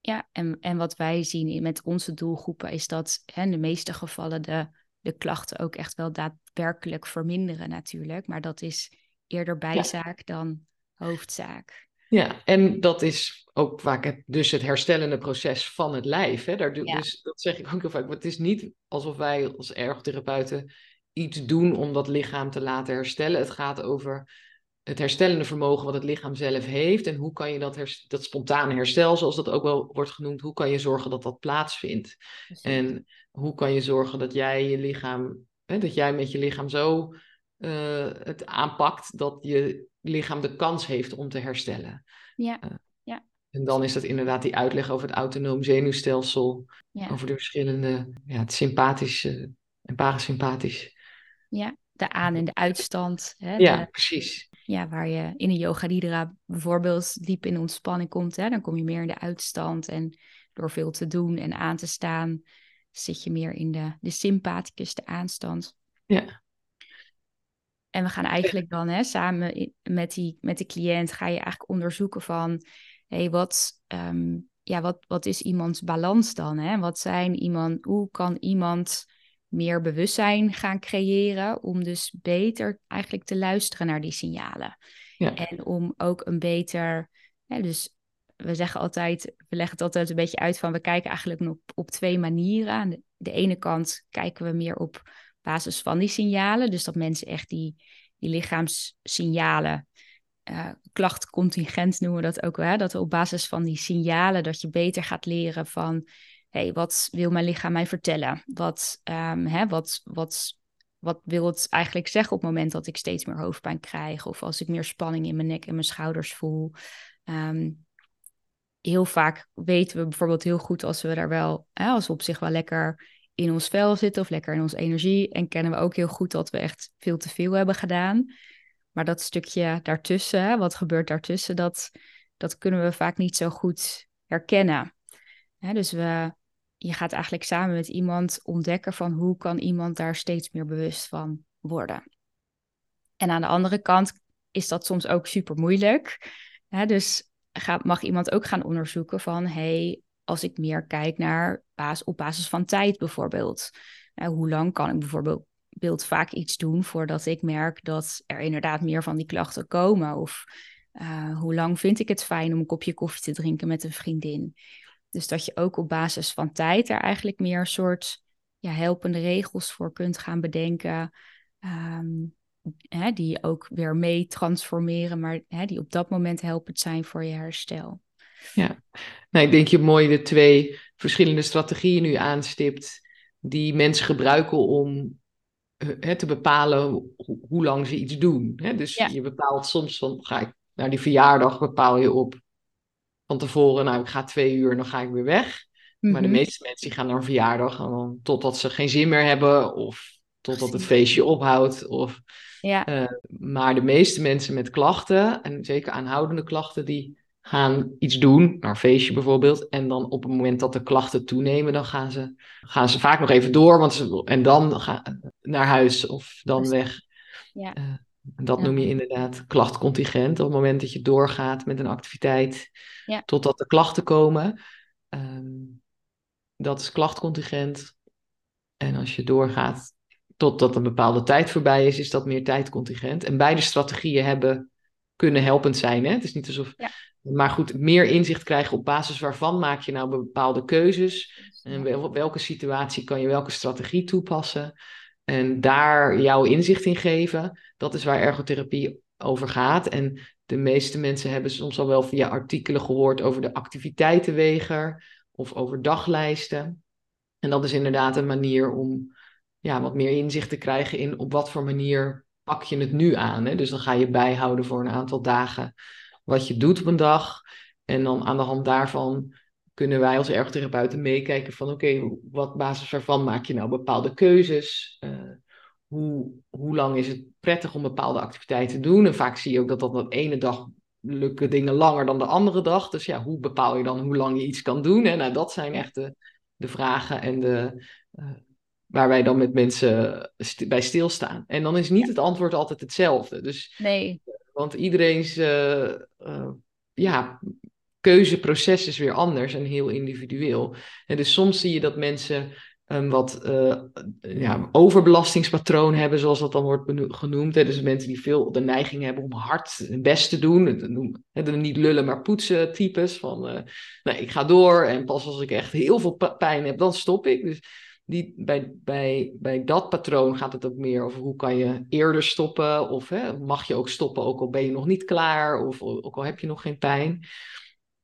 ja, en, en wat wij zien met onze doelgroepen is dat hè, in de meeste gevallen de, de klachten ook echt wel daadwerkelijk verminderen natuurlijk. Maar dat is eerder bijzaak dan hoofdzaak. Ja, en dat is ook vaak het, dus het herstellende proces van het lijf. Hè? Daar, Dus dat zeg ik ook heel vaak. Het is niet alsof wij als ergotherapeuten iets doen om dat lichaam te laten herstellen. Het gaat over het herstellende vermogen wat het lichaam zelf heeft. En hoe kan je dat, dat spontane herstel, zoals dat ook wel wordt genoemd, hoe kan je zorgen dat dat plaatsvindt? En hoe kan je zorgen dat jij je lichaam, hè, dat jij met je lichaam zo uh, het aanpakt dat je lichaam de kans heeft om te herstellen. Ja. Uh, ja. En dan is dat inderdaad die uitleg over het autonoom zenuwstelsel, ja. over de verschillende, ja, het sympathische en parasympathisch. Ja, de aan- en de uitstand. Hè, ja, de, precies. Ja, waar je in een yoga nidra bijvoorbeeld diep in ontspanning komt, hè, dan kom je meer in de uitstand en door veel te doen en aan te staan, zit je meer in de, de sympathicus, de aanstand. Ja. En we gaan eigenlijk dan hè, samen met, die, met de cliënt, ga je eigenlijk onderzoeken van, hey, wat, um, ja, wat, wat is iemands balans dan? Hè? Wat zijn iemand, hoe kan iemand meer bewustzijn gaan creëren om dus beter eigenlijk te luisteren naar die signalen. Ja. En om ook een beter, hè, dus we zeggen altijd, we leggen het altijd een beetje uit van we kijken eigenlijk op, op twee manieren. Aan de, de ene kant kijken we meer op basis van die signalen. Dus dat mensen echt die, die lichaamssignalen, uh, klachtcontingent noemen we dat ook wel. Dat op basis van die signalen dat je beter gaat leren van... hey, wat wil mijn lichaam mij vertellen? Wat, um, hè, wat, wat, wat wil het eigenlijk zeggen op het moment dat ik steeds meer hoofdpijn krijg? Of als ik meer spanning in mijn nek en mijn schouders voel? Um, heel vaak weten we bijvoorbeeld heel goed als we daar wel, hè, als we op zich wel lekker in ons vel zitten of lekker in onze energie. En kennen we ook heel goed dat we echt veel te veel hebben gedaan. Maar dat stukje daartussen, wat gebeurt daartussen, dat, dat kunnen we vaak niet zo goed herkennen. dus we, je gaat eigenlijk samen met iemand ontdekken van hoe kan iemand daar steeds meer bewust van worden. En aan de andere kant is dat soms ook super moeilijk. dus mag iemand ook gaan onderzoeken van hey, als ik meer kijk naar op basis van tijd bijvoorbeeld. Uh, hoe lang kan ik bijvoorbeeld vaak iets doen voordat ik merk dat er inderdaad meer van die klachten komen? Of uh, hoe lang vind ik het fijn om een kopje koffie te drinken met een vriendin? Dus dat je ook op basis van tijd er eigenlijk meer een soort ja, helpende regels voor kunt gaan bedenken. Um, hè, die ook weer mee transformeren, maar hè, die op dat moment helpend zijn voor je herstel. Ja, nou, ik denk je mooi de twee verschillende strategieën nu aanstipt die mensen gebruiken om uh, te bepalen hoe lang ze iets doen. Hè? Dus je bepaalt soms van, ga ik naar die verjaardag, bepaal je op van tevoren, nou ik ga twee uur en dan ga ik weer weg. Maar de mhm. meeste mensen die gaan naar een verjaardag en dan, totdat ze geen zin meer hebben of totdat het feestje ophoudt. Of, ja. Uh, maar de meeste mensen met klachten, en zeker aanhoudende klachten, die gaan iets doen, naar een feestje bijvoorbeeld. En dan op het moment dat de klachten toenemen, dan gaan ze, gaan ze vaak nog even door. Want ze, en dan gaan naar huis of dan weg. Ja. Uh, dat noem je inderdaad klachtcontingent. Op het moment dat je doorgaat met een activiteit ja. totdat de klachten komen. Um, dat is klachtcontingent. En als je doorgaat totdat een bepaalde tijd voorbij is, is dat meer tijdcontingent. En beide strategieën hebben kunnen helpend zijn. Hè? Het is niet alsof. Maar goed, meer inzicht krijgen op basis waarvan maak je nou bepaalde keuzes. En wel- welke situatie kan je welke strategie toepassen. En daar jouw inzicht in geven. Dat is waar ergotherapie over gaat. En de meeste mensen hebben soms al wel via artikelen gehoord over de activiteitenweger of over daglijsten. En dat is inderdaad een manier om ja, wat meer inzicht te krijgen in op wat voor manier pak je het nu aan. Hè? Dus dan ga je bijhouden voor een aantal dagen wat je doet op een dag. En dan aan de hand daarvan kunnen wij als ergotherapeuten meekijken van oké, wat basis waarvan maak je nou bepaalde keuzes? Uh, hoe, hoe lang is het prettig om bepaalde activiteiten te doen? En vaak zie je ook dat dat de ene dag lukken dingen langer dan de andere dag. Dus ja, hoe bepaal je dan hoe lang je iets kan doen? En nou, dat zijn echt de, de vragen en de, uh, waar wij dan met mensen st bij stilstaan. En dan is niet het antwoord altijd hetzelfde. Dus, nee. Want iedereen's uh, uh, ja, keuzeproces is weer anders en heel individueel. En dus soms zie je dat mensen een wat uh, ja, overbelastingspatroon hebben, zoals dat dan wordt genoemd. Hè. Dus mensen die veel de neiging hebben om hard hun best te doen. De niet lullen, maar poetsen types. Van, uh, nou, ik ga door en pas als ik echt heel veel pijn heb, dan stop ik. Dus die, bij, bij, bij dat patroon gaat het ook meer over hoe kan je eerder stoppen. Of hè, mag je ook stoppen, ook al ben je nog niet klaar. Of ook al heb je nog geen pijn.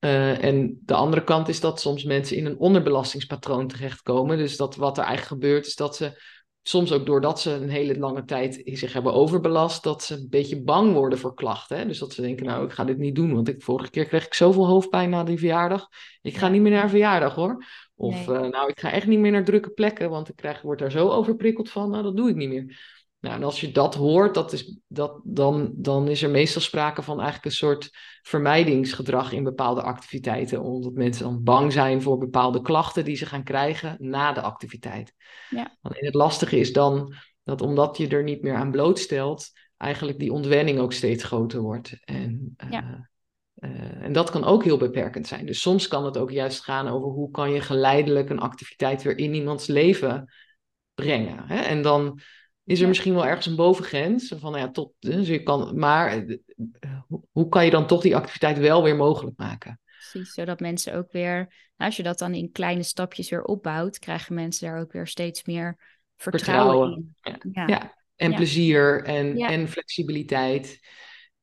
Uh, en de andere kant is dat soms mensen in een onderbelastingspatroon terechtkomen. Dus dat wat er eigenlijk gebeurt, is dat ze soms ook doordat ze een hele lange tijd zich hebben overbelast, dat ze een beetje bang worden voor klachten. Hè? Dus dat ze denken, nou, ik ga dit niet doen, want ik, vorige keer kreeg ik zoveel hoofdpijn na die verjaardag. Ik ga niet meer naar een verjaardag hoor. Of nee. uh, nou, ik ga echt niet meer naar drukke plekken, want ik krijg, word daar zo overprikkeld van. Nou, dat doe ik niet meer. Nou, en als je dat hoort, dat is, dat, dan, dan is er meestal sprake van eigenlijk een soort vermijdingsgedrag in bepaalde activiteiten. Omdat mensen dan bang zijn voor bepaalde klachten die ze gaan krijgen na de activiteit. Ja. En het lastige is dan dat omdat je er niet meer aan blootstelt, eigenlijk die ontwenning ook steeds groter wordt. En, ja. uh, uh, en dat kan ook heel beperkend zijn. Dus soms kan het ook juist gaan over hoe kan je geleidelijk een activiteit weer in iemands leven brengen. Hè? En dan is er Ja. misschien wel ergens een bovengrens. Van, nou ja, tot, dus je kan, maar eh, hoe- kan je dan toch die activiteit wel weer mogelijk maken? Precies, zodat mensen ook weer, nou, als je dat dan in kleine stapjes weer opbouwt, krijgen mensen daar ook weer steeds meer vertrouwen, Vertrouwen, in. Ja. Ja, en plezier en, en flexibiliteit.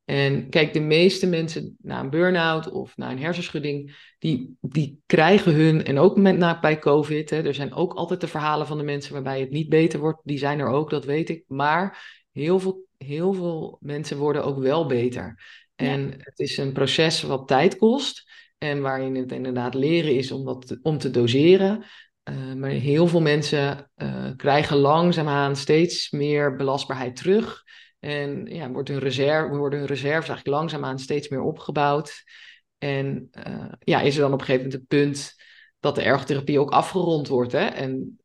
En kijk, de meeste mensen na een burn-out of na een hersenschudding, die, die krijgen hun, en ook met, na, bij COVID, hè, er zijn ook altijd de verhalen van de mensen waarbij het niet beter wordt, die zijn er ook, dat weet ik. Maar heel veel, heel veel mensen worden ook wel beter. En het is een proces wat tijd kost en waarin het inderdaad leren is om, dat te, om te doseren. Uh, maar heel veel mensen uh, krijgen langzaamaan steeds meer belastbaarheid terug. En ja, wordt hun reserve, worden hun reserves eigenlijk langzaamaan steeds meer opgebouwd. En uh, ja, is er dan op een gegeven moment een punt dat de ergotherapie ook afgerond wordt. Hè? En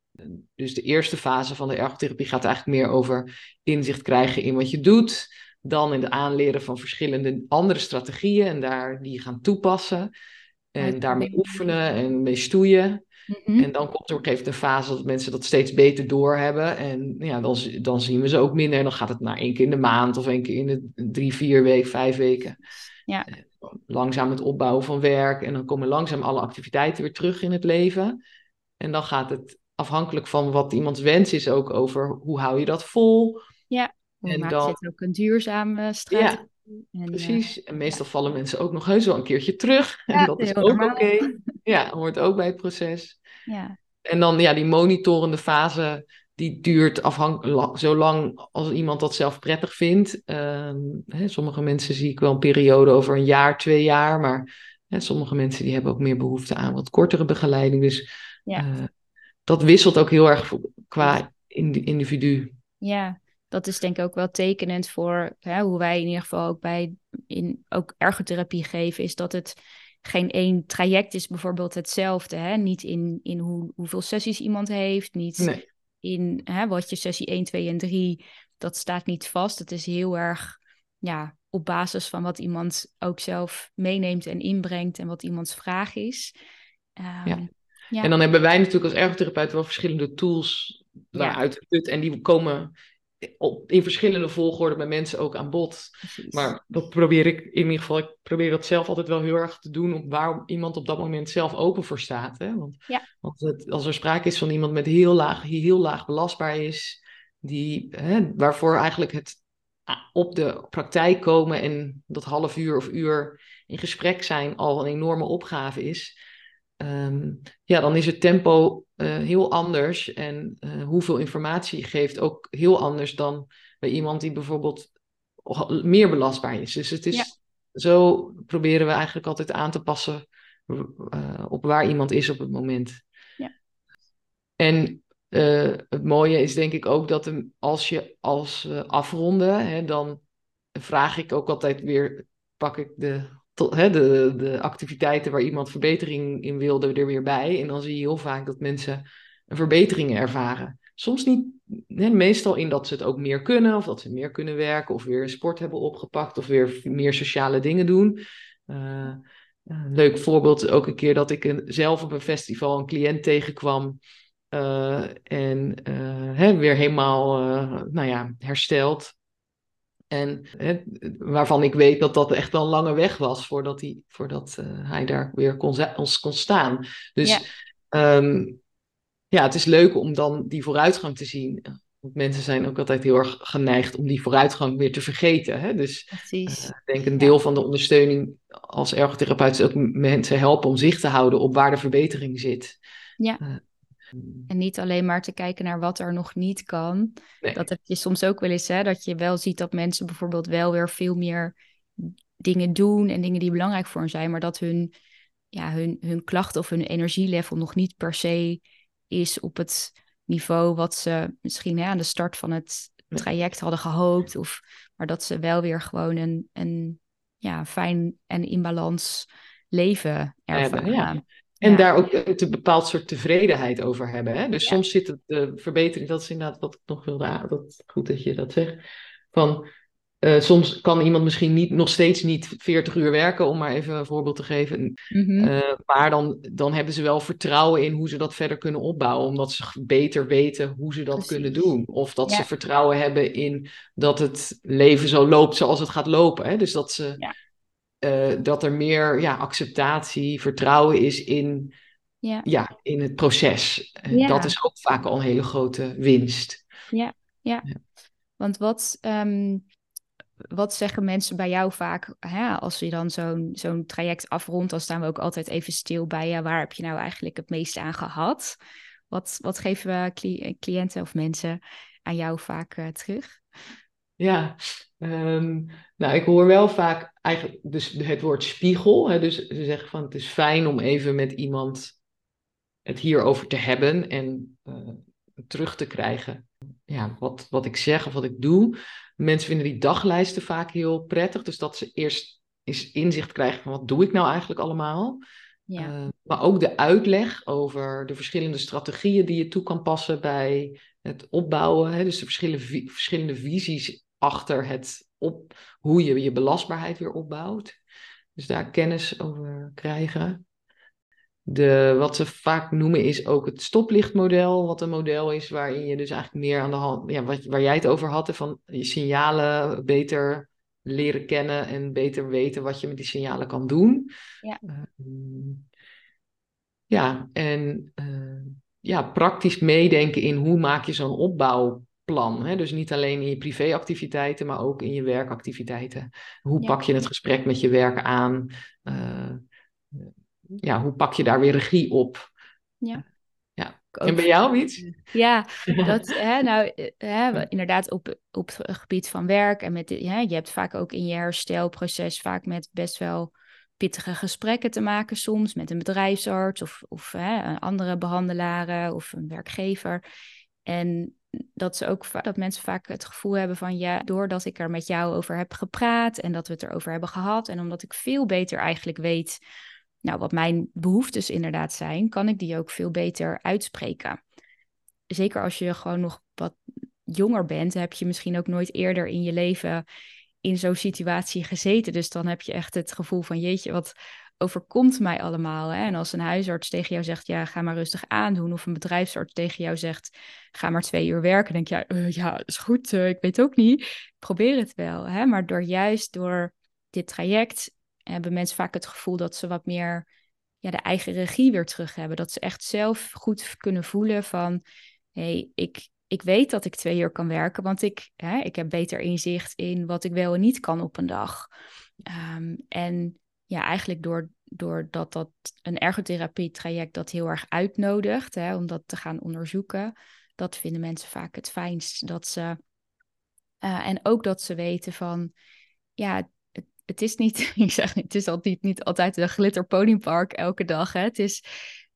dus de eerste fase van de ergotherapie gaat eigenlijk meer over inzicht krijgen in wat je doet. Dan in het aanleren van verschillende andere strategieën en daar die gaan toepassen. En daarmee oefenen en mee stoeien. Mhm. En dan komt er op een gegeven moment een fase dat mensen dat steeds beter doorhebben. En ja, dan, dan zien we ze ook minder. En dan gaat het naar één keer in de maand of één keer in de drie, vier weken, vijf weken. Ja. Langzaam het opbouwen van werk. En dan komen langzaam alle activiteiten weer terug in het leven. En dan gaat het afhankelijk van wat iemands wens is ook over hoe hou je dat vol. Hoe En dan- het ook een duurzame strategie? En, eh, Precies. En meestal vallen mensen ook nog heus wel een keertje terug. Ja, en dat is ook oké. Ja, hoort ook bij het proces. ja. En dan ja, die monitorende fase, die duurt afhankelijk zo lang als iemand dat zelf prettig vindt. Ehm, hè, sommige mensen zie ik wel een periode over een jaar, twee jaar. Maar hè, sommige mensen die hebben ook meer behoefte aan wat kortere begeleiding. Dus Ja. eh, dat wisselt ook heel erg qua indi- individu. Ja, dat is denk ik ook wel tekenend voor hè, hoe wij in ieder geval ook bij in ook ergotherapie geven, is dat het geen één traject is bijvoorbeeld hetzelfde. Hè? Niet in, in hoe, hoeveel sessies iemand heeft, niet Nee. in hè, wat je sessie 1, 2 en 3, dat staat niet vast. Het is heel erg ja, op basis van wat iemand ook zelf meeneemt en inbrengt en wat iemands vraag is. Ehm, Ja. ja. En dan hebben wij natuurlijk als ergotherapeut wel verschillende tools uit de put. En die komen op, in verschillende volgorde bij mensen ook aan bod. Precies. Maar dat probeer ik in ieder geval, ik probeer dat zelf altijd wel heel erg te doen op waar iemand op dat moment zelf open voor staat. Hè? Want ja. als, het, als er sprake is van iemand met heel laag, die heel laag belastbaar is, die, hè, waarvoor eigenlijk het op de praktijk komen en dat half uur of uur in gesprek zijn al een enorme opgave is. Ehm, ja, dan is het tempo uh, heel anders en uh, hoeveel informatie je geeft ook heel anders dan bij iemand die bijvoorbeeld meer belastbaar is. Dus het is zo proberen we eigenlijk altijd aan te passen uh, op waar iemand is op het moment. Ja. En het mooie is denk ik ook dat als je als afronden, hè, dan vraag ik ook altijd weer, pak ik de tot, hè, de, de activiteiten waar iemand verbetering in wilde er weer bij. En dan zie je heel vaak dat mensen een verbetering ervaren. Soms niet, hè, meestal in dat ze het ook meer kunnen, of dat ze meer kunnen werken, of weer sport hebben opgepakt, of weer meer sociale dingen doen. Uh, een leuk voorbeeld ook een keer dat ik zelf op een festival een cliënt tegenkwam. Uh, en hè, weer helemaal nou ja, hersteld. En hè, waarvan ik weet dat dat echt wel een lange weg was voordat hij, voordat, uh, hij daar weer kon, ons kon staan. Dus ja. Ehm, ja, het is leuk om dan die vooruitgang te zien. Want mensen zijn ook altijd heel erg geneigd om die vooruitgang weer te vergeten. Hè? Dus uh, ik denk een deel ja. van de ondersteuning als ergotherapeut is ook mensen helpen om zicht te houden op waar de verbetering zit. Ja. Uh, en niet alleen maar te kijken naar wat er nog niet kan. Nee. Dat heb je soms ook wel eens, hè, dat je wel ziet dat mensen bijvoorbeeld wel weer veel meer dingen doen en dingen die belangrijk voor hen zijn, maar dat hun, ja, hun, hun klachten of hun energielevel nog niet per se is op het niveau wat ze misschien hè, aan de start van het traject hadden gehoopt. Of, maar dat ze wel weer gewoon een, een ja, fijn en in balans leven ervaren. Ja, en ja. daar ook een bepaald soort tevredenheid over hebben. Hè? Dus ja. soms zit het de verbetering, dat is inderdaad wat ik nog wilde dat Goed dat je dat zegt. Van, uh, soms kan iemand misschien niet, nog steeds niet 40 uur werken, om maar even een voorbeeld te geven. Mm -hmm. uh, maar dan, dan hebben ze wel vertrouwen in hoe ze dat verder kunnen opbouwen, omdat ze beter weten hoe ze dat Precies. kunnen doen. Of dat Ja. ze vertrouwen hebben in dat het leven zo loopt zoals het gaat lopen. Hè? Dus dat ze Ja. eh, dat er meer ja, acceptatie, vertrouwen is in, Ja. ja, in het proces. Ja. Dat is ook vaak al een hele grote winst. Want wat, ehm, wat zeggen mensen bij jou vaak hè, als je dan zo'n zo'n traject afrondt? Dan staan we ook altijd even stil bij ja, waar heb je nou eigenlijk het meeste aan gehad? Wat, wat geven we cli- cliënten of mensen aan jou vaak eh, terug? Ja, ehm, nou, ik hoor wel vaak eigenlijk dus het woord spiegel. Hè, dus ze zeggen van het is fijn om even met iemand het hierover te hebben en eh, terug te krijgen. Ja, wat, wat ik zeg of wat ik doe. Mensen vinden die daglijsten vaak heel prettig. Dus dat ze eerst eens inzicht krijgen van wat doe ik nou eigenlijk allemaal. Ja, Uh, maar ook de uitleg over de verschillende strategieën die je toe kan passen bij het opbouwen. Hè? Dus de verschillende, verschillende visies achter het op hoe je je belastbaarheid weer opbouwt. Dus daar kennis over krijgen. De, wat ze vaak noemen is ook het stoplichtmodel, wat een model is waarin je dus eigenlijk meer aan de hand, ja, wat, waar jij het over had, van je signalen beter leren kennen en beter weten wat je met die signalen kan doen. Ja. Uh, ja, en uh, ja, praktisch meedenken in hoe maak je zo'n opbouwplan. Hè? Dus niet alleen in je privéactiviteiten, maar ook in je werkactiviteiten. Hoe Ja. pak je het gesprek met je werk aan? Uh, ja, hoe pak je daar weer regie op? Ja. ja. En bij jou iets? <laughs> Ja, dat, hè, nou, eh, hè, inderdaad op, op het gebied van werk en met, hè, je hebt vaak ook in je herstelproces vaak met best wel pittige gesprekken te maken soms met een bedrijfsarts of, of hè, een andere behandelaren of een werkgever. En dat, ze ook, dat mensen vaak het gevoel hebben van ja, doordat ik er met jou over heb gepraat en dat we het erover hebben gehad en omdat ik veel beter eigenlijk weet nou, wat mijn behoeftes inderdaad zijn, kan ik die ook veel beter uitspreken. Zeker als je gewoon nog wat jonger bent, heb je misschien ook nooit eerder in je leven in zo'n situatie gezeten. Dus dan heb je echt het gevoel van jeetje, wat, overkomt mij allemaal? Hè? En als een huisarts tegen jou zegt, ja, ga maar rustig aandoen. Of een bedrijfsarts tegen jou zegt, ga maar twee uur werken. denk je, ja, uh, is goed, uh, ik weet ook niet. Probeer het wel. Hè? Maar door juist door dit traject hebben mensen vaak het gevoel dat ze wat meer ja, de eigen regie weer terug hebben. Dat ze echt zelf goed kunnen voelen van, hé, hey, ik, ik weet dat ik twee uur kan werken, want ik, hè, ik heb beter inzicht in wat ik wel en niet kan op een dag. Um, en ja, eigenlijk door, doordat dat een ergotherapie-traject dat heel erg uitnodigt, hè, om dat te gaan onderzoeken, dat vinden mensen vaak het fijnst. Dat ze, uh, en ook dat ze weten van, ja, het, is niet, <laughs> ik zeg het is altijd niet altijd een glitter ponypark elke dag. Hè. Het is,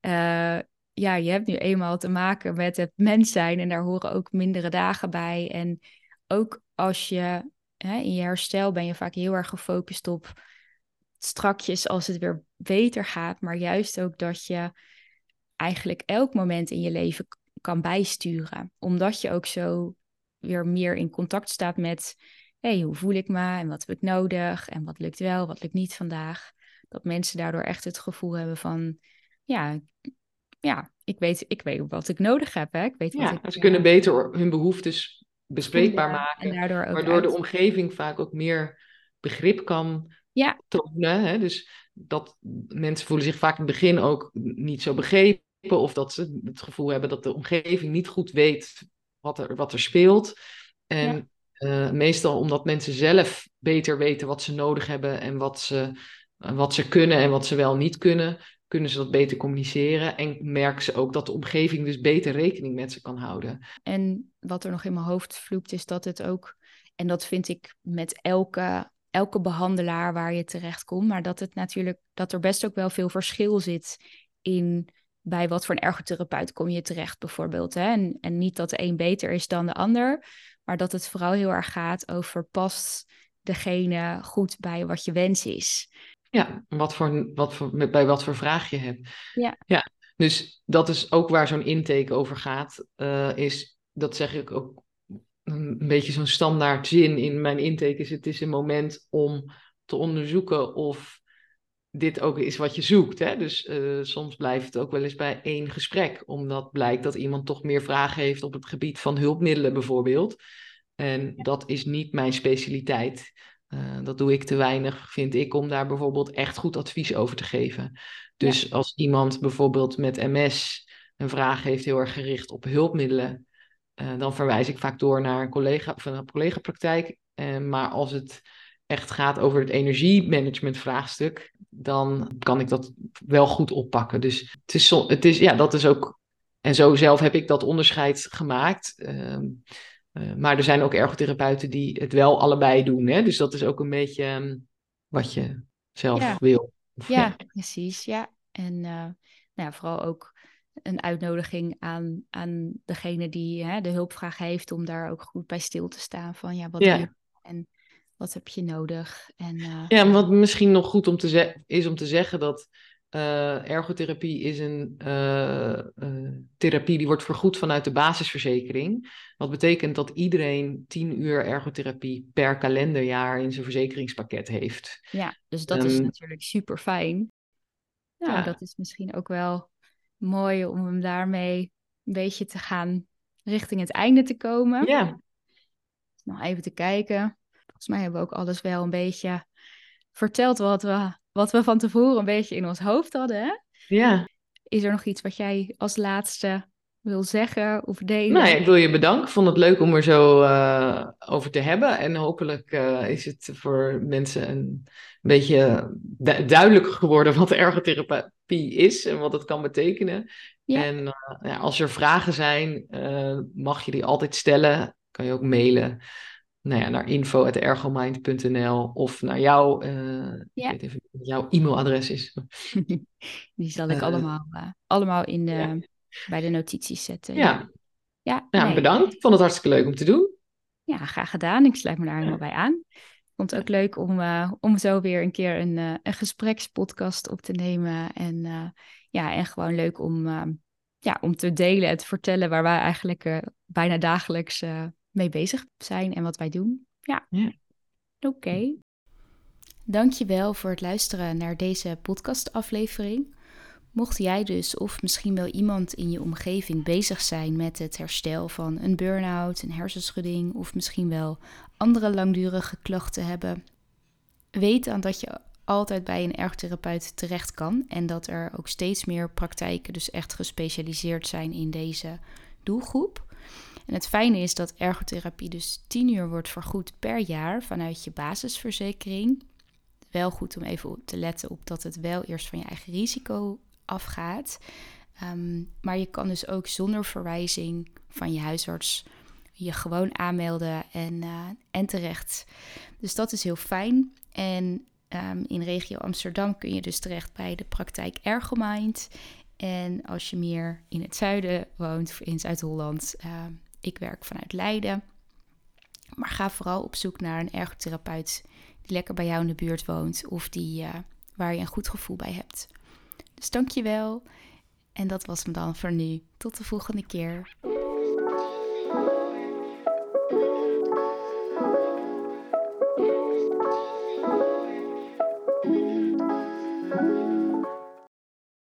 uh, ja, je hebt nu eenmaal te maken met het mens zijn en daar horen ook mindere dagen bij. En ook als je hè, in je herstel ben je vaak heel erg gefocust op strakjes als het weer beter gaat, maar juist ook dat je eigenlijk elk moment in je leven kan bijsturen, omdat je ook zo weer meer in contact staat met, hey, hoe voel ik me en wat heb ik nodig en wat lukt wel, wat lukt niet vandaag. Dat mensen daardoor echt het gevoel hebben van, ja, ja, ik weet, ik weet wat ik nodig heb. Hè? Ik weet ja, wat ik, ze kunnen beter hun behoeftes bespreekbaar maken. daardoor ook waardoor de omgeving vaak ook meer begrip kan ja. tonen. Hè? Dus dat mensen voelen zich vaak in het begin ook niet zo begrepen. Of dat ze het gevoel hebben dat de omgeving niet goed weet wat er, wat er speelt. En ja. uh, meestal omdat mensen zelf beter weten wat ze nodig hebben en wat ze, wat ze kunnen en wat ze wel niet kunnen, kunnen ze dat beter communiceren en merken ze ook dat de omgeving dus beter rekening met ze kan houden. En wat er nog in mijn hoofd vloept is dat het ook, en dat vind ik met elke, elke behandelaar waar je terecht komt, maar dat het natuurlijk, dat er best ook wel veel verschil zit in bij wat voor een ergotherapeut kom je terecht bijvoorbeeld. Hè? En, en niet dat de een beter is dan de ander, maar dat het vooral heel erg gaat over past degene goed bij wat je wens is. Ja, wat voor, wat voor, bij wat voor vraag je hebt. Ja. ja dus dat is ook waar zo'n intake over gaat. Uh, is, dat zeg ik ook een beetje zo'n standaard zin in mijn intake. Is het is een moment om te onderzoeken of dit ook is wat je zoekt. Hè? Dus uh, soms blijft het ook wel eens bij één gesprek. Omdat blijkt dat iemand toch meer vragen heeft op het gebied van hulpmiddelen bijvoorbeeld. En dat is niet mijn specialiteit. Uh, dat doe ik te weinig, vind ik, om daar bijvoorbeeld echt goed advies over te geven. Dus ja. als iemand bijvoorbeeld met MS een vraag heeft heel erg gericht op hulpmiddelen, uh, dan verwijs ik vaak door naar een collega of een collega-praktijk. Uh, maar als het echt gaat over het energiemanagement vraagstuk, dan kan ik dat wel goed oppakken. Dus het is, het is ja, dat is ook. En zo zelf heb ik dat onderscheid gemaakt. Uh, uh, maar er zijn ook ergotherapeuten die het wel allebei doen. Hè? Dus dat is ook een beetje um, wat je zelf ja. wil. Ja, precies. Ja. En nou ja, vooral ook een uitnodiging aan, aan degene die hè, de hulpvraag heeft om daar ook goed bij stil te staan. Van ja, wat ja. je en wat heb je nodig? En, uh, ja, wat misschien nog goed om te is om te zeggen dat uh, ergotherapie is een uh, therapie die wordt vergoed vanuit de basisverzekering. Wat betekent dat iedereen 10 uur ergotherapie per kalenderjaar in zijn verzekeringspakket heeft. Ja, dus dat um, is natuurlijk super fijn. Nou, ja. dat is misschien ook wel mooi om hem daarmee een beetje te gaan richting het einde te komen. Ja. Nog even te kijken. Volgens mij hebben we ook alles wel een beetje verteld wat we wat we van tevoren een beetje in ons hoofd hadden. Hè? Ja. Is er nog iets wat jij als laatste wil zeggen of delen? Nou ja, ik wil je bedanken. Ik vond het leuk om er zo uh, over te hebben. En hopelijk uh, is het voor mensen een beetje du duidelijker geworden wat ergotherapie is en wat het kan betekenen. Ja. En uh, ja, als er vragen zijn, mag je die altijd stellen. Kan je ook mailen nou ja, naar info.ergomind.nl of naar jou. Uh, ja. Ik weet even wat jouw e-mailadres is. <laughs> Die zal ik allemaal, allemaal in de, bij de notities zetten. Ja, ja. ja nee. bedankt. Ik vond het hartstikke leuk om te doen. Ja, graag gedaan. Ik sluit me daar helemaal bij aan. Vond het ook leuk om, om zo weer een keer een, een gesprekspodcast op te nemen. En, ja, en gewoon leuk om, ja, om te delen en te vertellen waar wij eigenlijk bijna dagelijks mee bezig zijn en wat wij doen. Ja. ja. Oké. Okay. Dankjewel voor het luisteren naar deze podcastaflevering. Mocht jij dus of misschien wel iemand in je omgeving bezig zijn met het herstel van een burn-out, een hersenschudding of misschien wel andere langdurige klachten hebben, weet dan dat je altijd bij een ergotherapeut terecht kan en dat er ook steeds meer praktijken dus echt gespecialiseerd zijn in deze doelgroep. En het fijne is dat ergotherapie dus 10 uur wordt vergoed per jaar vanuit je basisverzekering. Wel goed om even te letten op dat het wel eerst van je eigen risico afgaat. Um, maar je kan dus ook zonder verwijzing van je huisarts je gewoon aanmelden en, uh, en terecht. Dus dat is heel fijn. En um, in regio Amsterdam kun je dus terecht bij de praktijk Ergomind. En als je meer in het zuiden woont, in Zuid-Holland, uh, ik werk vanuit Leiden. Maar ga vooral op zoek naar een ergotherapeut die lekker bij jou in de buurt woont of die, uh, waar je een goed gevoel bij hebt. Dus dankjewel. En dat was hem dan voor nu. Tot de volgende keer.